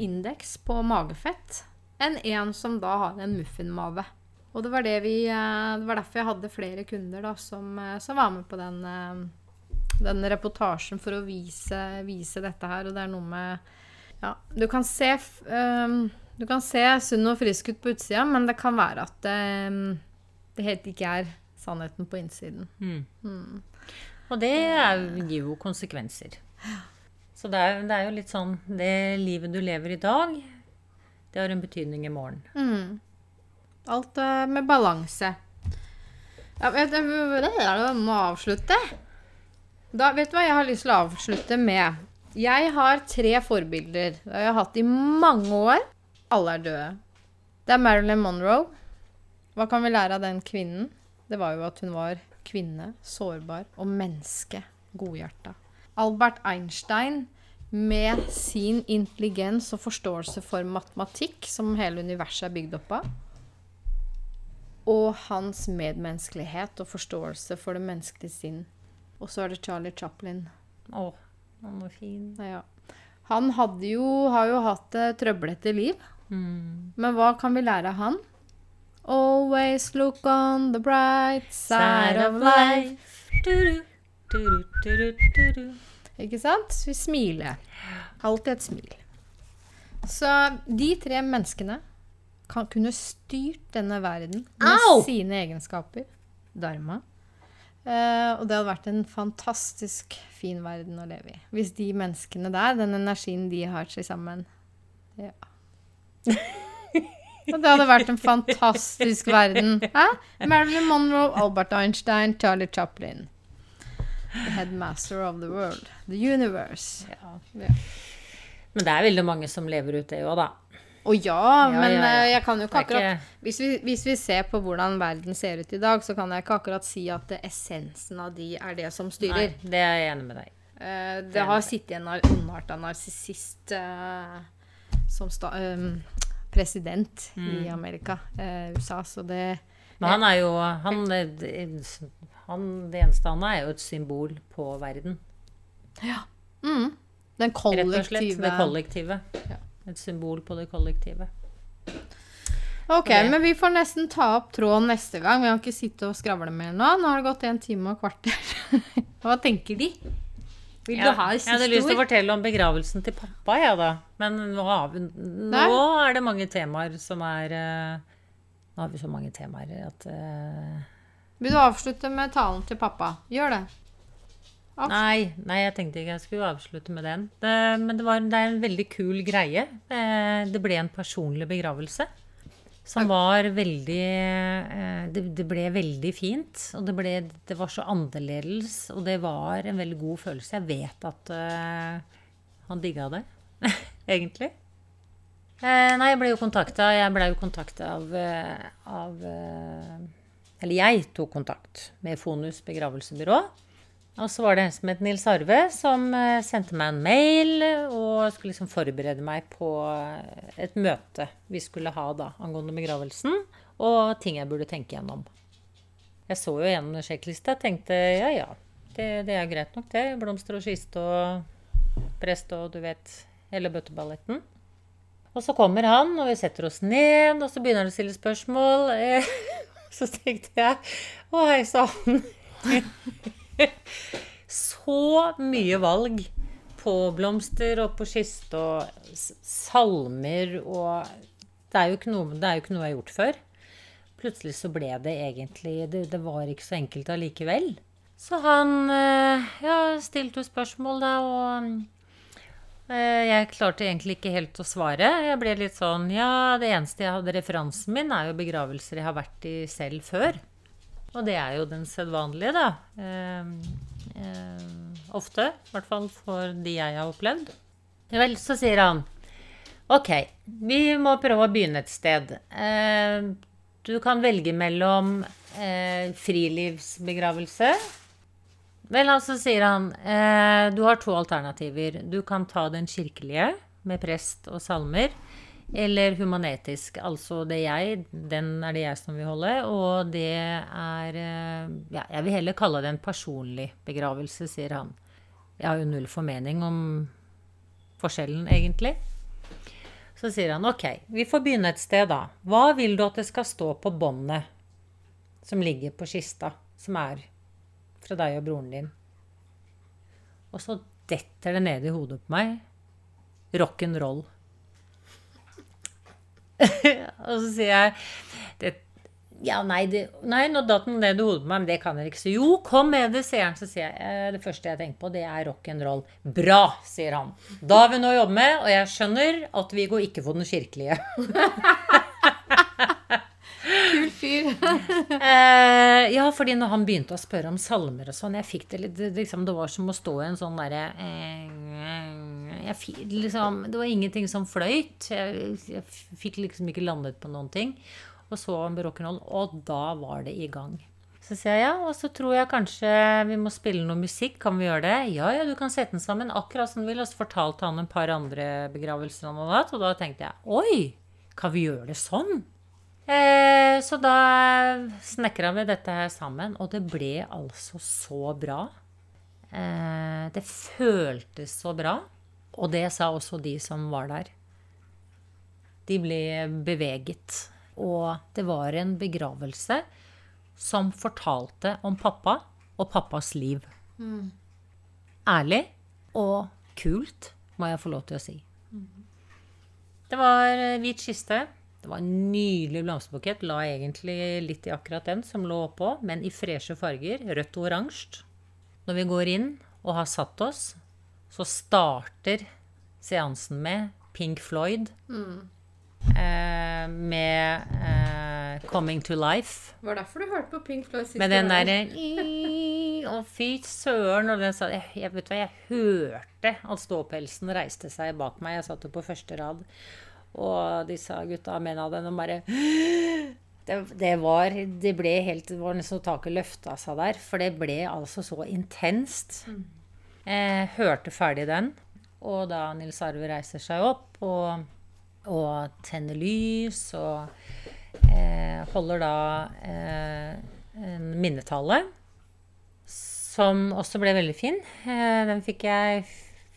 indeks på magefett enn en som da har en muffinmave. Og det var, det, vi, eh, det var derfor jeg hadde flere kunder da, som, eh, som var med på den, eh, den reportasjen for å vise, vise dette her. Og det er noe med Ja, du kan se um, Du kan se sunn og frisk ut på utsida, men det kan være at det, det helt ikke er sannheten på innsiden. Mm. Og det er, gir jo konsekvenser. Så det er, det er jo litt sånn Det livet du lever i dag, det har en betydning i morgen. Mm. Alt eh, med balanse. Ja, vet jeg må avslutte. Da, vet du hva jeg har lyst til å avslutte med? Jeg har tre forbilder. Det har jeg hatt i mange år. Alle er døde. Det er Marilyn Monroe. Hva kan vi lære av den kvinnen? Det var jo at hun var kvinne, sårbar og menneske. Godhjerta. Albert Einstein med sin intelligens og forståelse for matematikk, som hele universet er bygd opp av. Og hans medmenneskelighet og forståelse for det menneskelige sinn. Og så er det Charlie Chaplin. Å, han var fin. Ja. Han jo, har jo hatt et trøblete liv. Mm. Men hva kan vi lære av han? Always look on the bright side of life. Ikke sant? Vi smiler. Alltid et smil. Så de tre menneskene kan kunne styrt denne verden med Au! sine egenskaper. Dharma. Uh, og det hadde vært en fantastisk fin verden å leve i. Hvis de menneskene der, den energien de har til sammen Ja. Og det hadde vært en fantastisk verden. Hæ? Marilyn Monroe, Albert Einstein, Charlie Chaplin. The headmaster of the world. The universe. Ja. Ja. Men det er veldig mange som lever ut det òg, da. Å ja, men ja, ja. eh, jeg kan jo ikke akkurat hvis vi, hvis vi ser på hvordan verden ser ut i dag, så kan jeg ikke akkurat si at essensen av de er det som styrer. Nei, det er jeg enig med deg uh, det har sittet en ondarta narsissist uh, som sta, eh, president i Mm. Amerika, uh, USA, så det Men han er jo han, han, Det eneste han er, er jo et symbol på verden. mm, Den Rett og slett. Det kollektive. Ja. Et symbol på det kollektive. Ok, det. men vi får nesten ta opp tråden neste gang. Vi kan ikke sitte og skravle mer nå. Nå har det gått en time og kvarter. Hva tenker de? Vil Ja, du ha et jeg hadde lyst til å fortelle om begravelsen til pappa, jeg, da. Men nå, vi, nå er det mange temaer som er eh, Nå har vi så mange temaer at uh... Vil du avslutte med talen til pappa? Gjør det. Nei, nei, jeg tenkte ikke jeg skulle avslutte med den. Det, men det, var, det er en veldig kul greie. Det ble en personlig begravelse. Som var veldig eh, det, det ble veldig fint. Og det, ble, det var så annerledes, og det var en veldig god følelse. Jeg vet at uh, han digga det, egentlig. Uh, nei, jeg ble jo kontakta Jeg ble jo kontakta av, av uh, Eller jeg tok kontakt med Fonus begravelsebyrå. Og så var det en som het Nils Arve, som eh, sendte meg en mail og skulle liksom forberede meg på et møte vi skulle ha da angående begravelsen, og ting jeg burde tenke gjennom. Jeg så jo gjennom en sjekkliste og tenkte ja ja, det, det, er greit nok det. Blomster og kiste og prest og du vet, hele bøtteballetten. Og så kommer han, og vi setter oss ned, og så begynner han å stille spørsmål. Så tenkte jeg å hei sann. så mye valg på blomster og på kiste og salmer og det er, noe, det er jo ikke noe jeg har gjort før. Plutselig så ble det egentlig Det, det var ikke så enkelt allikevel. Så han eh, ja, stilte jo spørsmål, da, og eh, jeg klarte egentlig ikke helt å svare. Jeg ble litt sånn Ja, det eneste jeg hadde referansen min, er jo begravelser jeg har vært i selv før. Og det er jo den sedvanlige, da. Eh, eh, ofte. I hvert fall for de jeg har opplevd. Vel, så sier han OK, vi må prøve å begynne et sted. Eh, du kan velge mellom eh, frilivsbegravelse Vel, altså sier han eh, du har to alternativer. Du kan ta den kirkelige med prest og salmer. Eller humanetisk. Altså det jeg, den er det jeg som vil holde. Og det er eh, Ja, jeg vil heller kalle det en personlig begravelse, sier han. Jeg har jo null formening om forskjellen, egentlig. Så sier han OK, vi får begynne et sted, da. Hva vil du at det skal stå på båndet som ligger på kista, som er fra deg og broren din? Og så detter det ned i hodet på meg. Rock'n'roll. og så sier jeg det, ja, nei, det, nei, nå datt den ned i hodet på meg, men det kan jeg ikke. Så jo, kom med det, sier han. Så sier jeg eh, det første jeg tenker på, det er rock'n'roll. Bra, sier han. Da har vi noe å jobbe med, og jeg skjønner at vi går ikke for den kirkelige. Kul fyr. eh, ja, fordi når han begynte å spørre om salmer og sånn, jeg fikk det litt liksom, Det var som å stå i en sånn derre eh, liksom, Det var ingenting som fløyt. Jeg, jeg, fikk liksom ikke landet på noen ting. Og så rock'n'roll, og da var det i gang. Så sier jeg ja, og så tror jeg kanskje vi må spille noe musikk. Kan vi gjøre det? Ja, ja, du kan sette den sammen akkurat som du vil. Og så fortalte han en par andre begravelser han hadde hatt, og da tenkte jeg oi, kan vi gjøre det sånn? Eh, så da snekra vi dette her sammen, og det ble altså så bra. Eh, det føltes så bra. Og det sa også de som var der. De ble beveget. Og det var en begravelse som fortalte om pappa og pappas liv. Mm. Ærlig og kult, må jeg få lov til å si. Mm. Det var hvit kiste. Det var en nydelig blomsterbukett. La egentlig litt i akkurat den som lå oppå, men i freshe farger. Rødt og oransje. Når vi går inn og har satt oss, så starter seansen med Pink Floyd. Mm. Eh, med eh, 'Coming to Life'. Var derfor du hørte på Pink Floyd sist? Med den derre Å, fy søren. Og den sa jeg, jeg, vet hva, jeg hørte at ståpelsen reiste seg bak meg. Jeg satt jo på første rad. Og disse gutta og mennene den, bare det, det, var Det ble helt Det var nesten så taket løfta seg der. For det ble altså så intenst. Mm. Jeg hørte ferdig den. Og da Nils Arve reiser seg opp og, og tenner lys og eh, holder da eh, en minnetale som også ble veldig fin. Eh, den fikk jeg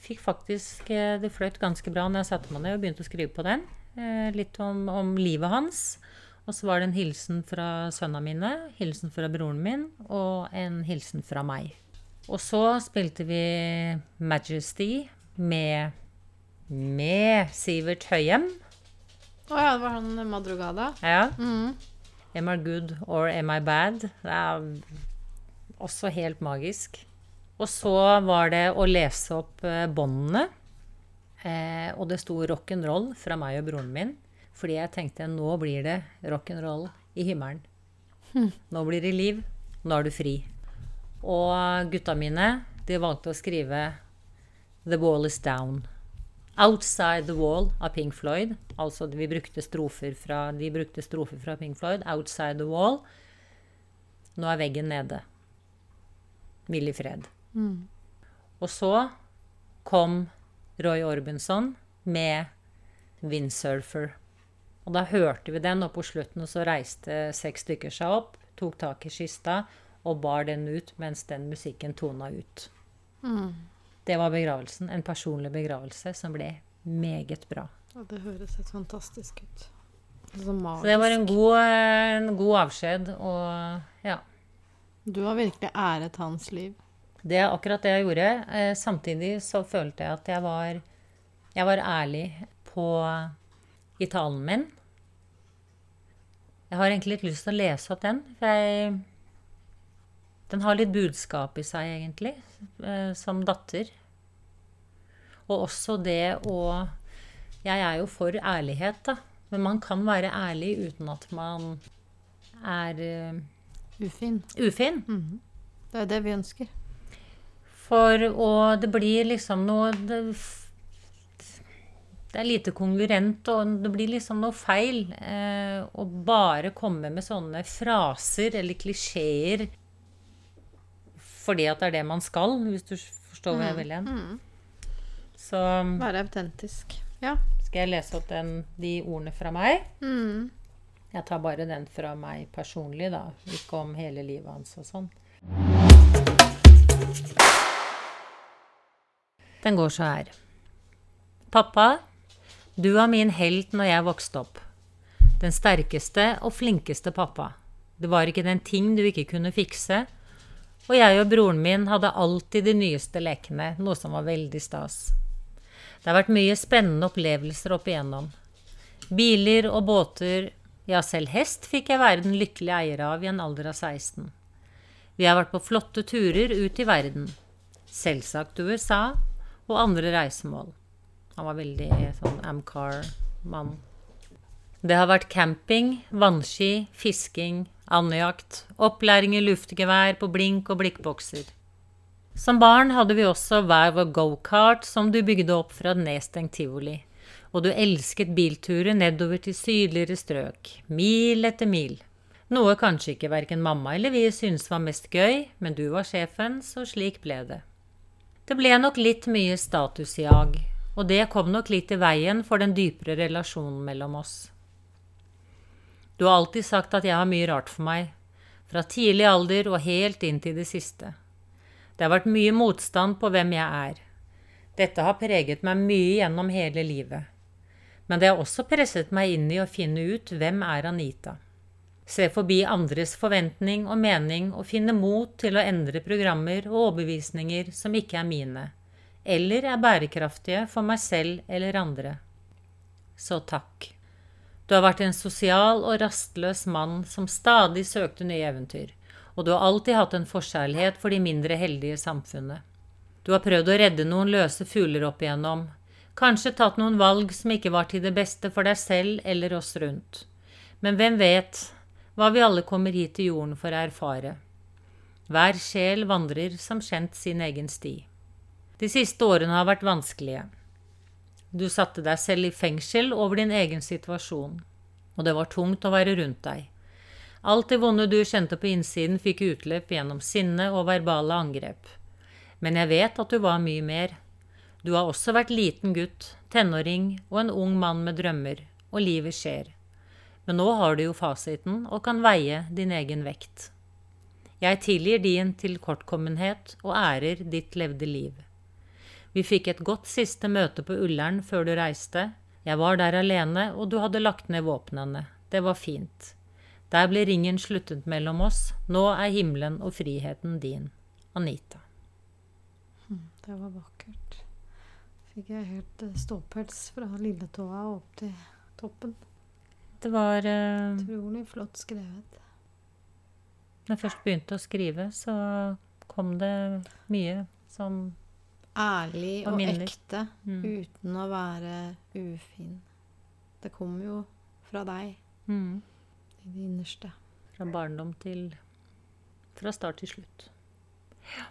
fikk faktisk eh, Det fløyt ganske bra når jeg satte meg ned og begynte å skrive på den. Eh, litt om, om livet hans. Og så var det en hilsen fra sønna mine, hilsen fra broren min og en hilsen fra meg. Og så spilte vi Majesty med, med Sivert Høyem. Å oh ja, det var han Madrugada? Ja. Mm. Am I good or am I bad? Det er også helt magisk. Og så var det å lese opp eh, båndene. Eh, og det sto rock'n'roll fra meg og broren min. Fordi jeg tenkte nå blir det rock'n'roll i himmelen. Nå blir det liv. Nå er du fri. Og gutta mine, de valgte å skrive The Wall Is Down. Outside the Wall av Pink Floyd. Altså vi brukte strofer fra, de brukte strofer fra Pink Floyd. Outside the Wall. Nå er veggen nede. Hvil i fred. Og så kom Roy Orbinson med Windsurfer. Og da hørte vi den, og på slutten så reiste seks stykker seg opp, tok tak i kista og bar den ut mens den musikken tona ut. Det var begravelsen. En personlig begravelse som ble meget bra. Ja, det høres helt fantastisk ut. Så. Så det var en god, en god avskjed, og ja. Du har virkelig æret hans liv. Det er akkurat det jeg gjorde. Eh, samtidig så følte jeg at jeg var, jeg var ærlig på i talen min. Jeg har egentlig litt lyst til å lese opp den. For jeg, den har litt budskap i seg, egentlig, eh, som datter. Og også det å Jeg er jo for ærlighet, da. Men man kan være ærlig uten at man er Ufin. Ufin. ufin. Det er det vi ønsker. For og det blir liksom noe det, det er lite kongruent, og det blir liksom noe feil eh, å bare komme med sånne fraser eller klisjeer fordi at det er det man skal, hvis du forstår hva jeg vil igjen. Så Være autentisk. Ja. skal jeg lese opp den, de ordene fra meg. Mm. Jeg tar bare den fra meg personlig, da. Ikke om hele livet hans og sånn. Den går så her. Pappa, du var min helt når jeg vokste opp. Den sterkeste og flinkeste pappa. Det var ikke den ting du ikke kunne fikse. Og jeg og broren min hadde alltid de nyeste lekene, noe som var veldig stas. Det har vært mye spennende opplevelser opp igjennom. Biler og båter, ja, selv hest fikk jeg være den lykkelige eier av i en alder av 16. Vi har vært på flotte turer ut i verden. Selvsagt USA og andre reisemål. Han var veldig sånn Amcar-mann. Det har vært camping, vannski, fisking, andejakt, opplæring i luftgevær på blink og blikkbokser. Som barn hadde vi også hver vår gokart som du bygde opp fra et nedstengt tivoli. Og du elsket bilturer nedover til sydligere strøk, mil etter mil. Noe kanskje ikke verken mamma eller vi syntes var mest gøy, men du var sjefen, så slik ble det. Det ble nok litt mye statusjag, og det kom nok litt i veien for den dypere relasjonen mellom oss. Du har alltid sagt at jeg har mye rart for meg, fra tidlig alder og helt inn til det siste. Det har vært mye motstand på hvem jeg er. Dette har preget meg mye gjennom hele livet. Men det har også presset meg inn i å finne ut hvem er Anita. Se forbi andres forventning og mening og finne mot til å endre programmer og overbevisninger som ikke er mine, eller er bærekraftige for meg selv eller andre. Så takk. Du har vært en sosial og rastløs mann som stadig søkte nye eventyr, og du har alltid hatt en forkjærlighet for de mindre heldige samfunnet. Du har prøvd å redde noen løse fugler opp igjennom, kanskje tatt noen valg som ikke var til det beste for deg selv eller oss rundt. Men hvem vet hva vi alle kommer hit til jorden for å erfare. Hver sjel vandrer som kjent sin egen sti. De siste årene har vært vanskelige. Du satte deg selv i fengsel over din egen situasjon, og det var tungt å være rundt deg. Alt det vonde du kjente på innsiden, fikk utløp gjennom sinne og verbale angrep. Men jeg vet at du var mye mer. Du har også vært liten gutt, tenåring og en ung mann med drømmer, og livet skjer. Men nå har du jo fasiten og kan veie din egen vekt. Jeg tilgir din tilkortkommenhet og ærer ditt levde liv. Vi fikk et godt siste møte på Ullern før du reiste. Jeg var der alene, og du hadde lagt ned våpnene. Det var fint. Der ble ringen sluttet mellom oss. Nå er himmelen og friheten din. Anita. Det var vakkert. Fikk jeg helt eh, ståpels fra lilletåa og opp til toppen. Det var uh... Utrolig flott skrevet. Når jeg først begynte å skrive, så kom det mye som Ærlig Og og ekte Mm. uten å være ufin. Det kommer jo fra deg. Mm. I det innerste. Fra barndom til Fra start til slutt. Ja.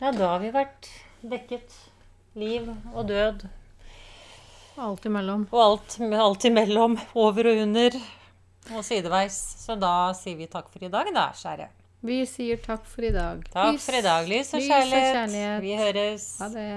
ja, da har vi vært dekket. Liv og død. Alt imellom. Og alt, alt imellom. Over og under. Og sideveis. Så da sier vi takk for i dag, da, kjære. Vi sier takk for i dag. Takk lys, for i dag, lys og, lys kjærlighet. og kjærlighet. Vi høres. Ha det.